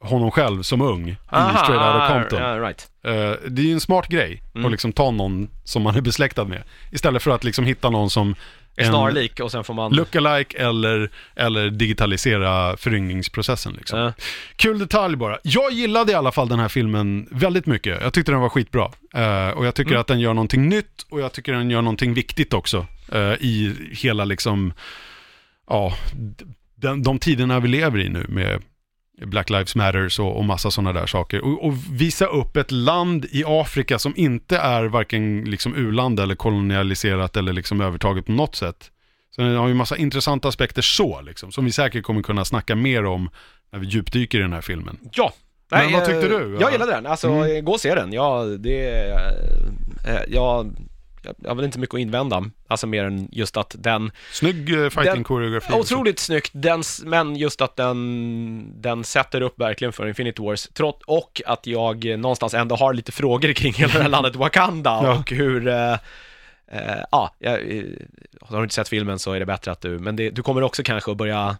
honom själv som ung i Straight Outta Compton. Ja, right. Eh, det är ju en smart grej Mm. att liksom ta någon som man är besläktad med. Istället för att liksom hitta någon som snarlik och sen får man... lookalike eller, eller digitalisera föryngringsprocessen. Liksom. Ja. Kul detalj bara. Jag gillade i alla fall den här filmen väldigt mycket. Jag tyckte den var skitbra. Eh, och jag tycker Mm. att den gör någonting nytt och jag tycker den gör någonting viktigt också. eh, I hela liksom, ja, den, de tiderna vi lever i nu med Black Lives Matters och, och massa sådana där saker. Och, och visa upp ett land i Afrika som inte är varken liksom u-land eller kolonialiserat eller liksom övertaget på något sätt. Så den har ju massa intressanta aspekter så, liksom, som vi säkert kommer kunna snacka mer om när vi djupdyker i den här filmen. Ja. Men vad tyckte eh, du? Jag gillade den. Alltså, Mm. gå och se den. Ja, det... eh, Jag, jag har väl inte mycket att invända. Alltså mer än just att den, Snygg eh, fighting-koreografi. otroligt snyggt, den, men just att den, den sätter upp verkligen för Infinity Wars. Trott, och att jag någonstans ändå har lite frågor kring hela det här landet Wakanda Ja. och hur, eh, eh, ja, jag, eh, har du inte sett filmen så är det bättre att du, men det, du kommer också kanske att börja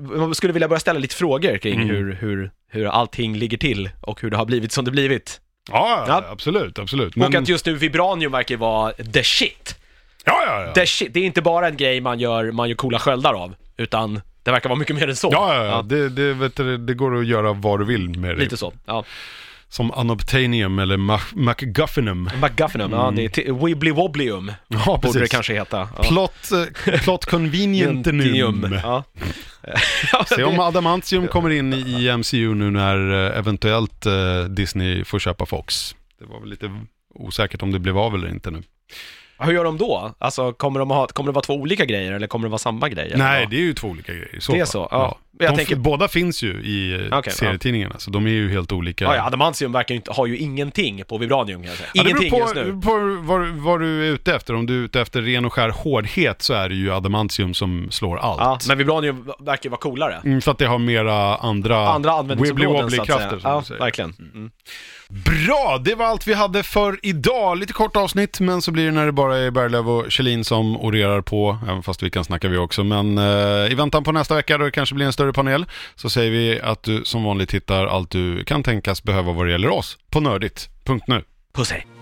man skulle vilja börja ställa lite frågor kring Mm. hur, hur, hur allting ligger till och hur det har blivit som det blivit. Ja, ja, Ja. absolut, absolut. Och att just nu Vibranium verkar vara the shit. Ja, ja, ja. The shit. Det är inte bara en grej man gör, man gör coola sköldar av, utan det verkar vara mycket mer än så. Ja, ja, ja. Det, det, vet du, det går att göra vad du vill med det. Lite så. Ja. Som Unobtainium eller Mac- MacGuffinum. McGuffinum, ja det är Wibbly Wobblium, Ja, borde precis. det kanske heta. Ja. Plot, eh, plot convenientinum. Ja. Se om Adamantium kommer in i MCU nu när eh, eventuellt eh, Disney får köpa Fox. Det var väl lite osäkert om det blev av eller inte nu. hur gör de då? Alltså, kommer, de ha, kommer det vara två olika grejer eller kommer det vara samma grej? eller Nej, det är ju två olika grejer så Det är så, ja. Jag De, tänker- Båda finns ju i eh, Okej, serietidningarna, så de är ju helt olika. Ja, ja, Adamantium verkar ju inte, har ju ingenting på Vibranium kan jag säga. Ja, det Ingenting beror just på, nu. på vad, vad du är ute efter. Om du är ute efter ren och skär hårdhet så är det ju adamantium som slår allt. Ja, men Vibranium verkar ju vara coolare. Mm, för att det har mera andra, Andra wibbly-wobbly-krafter Ja, verkligen. Mm. Bra, det var allt vi hade för idag. Lite kort avsnitt, men så blir det när det bara är Berglöf och Kjellin som orerar på, även fast vi kan snacka vi också. Men eh, i väntan på nästa vecka då det kanske blir en större panel, så säger vi att du som vanligt hittar allt du kan tänkas behöva vad det gäller oss på nördigt.nu. Puss hej.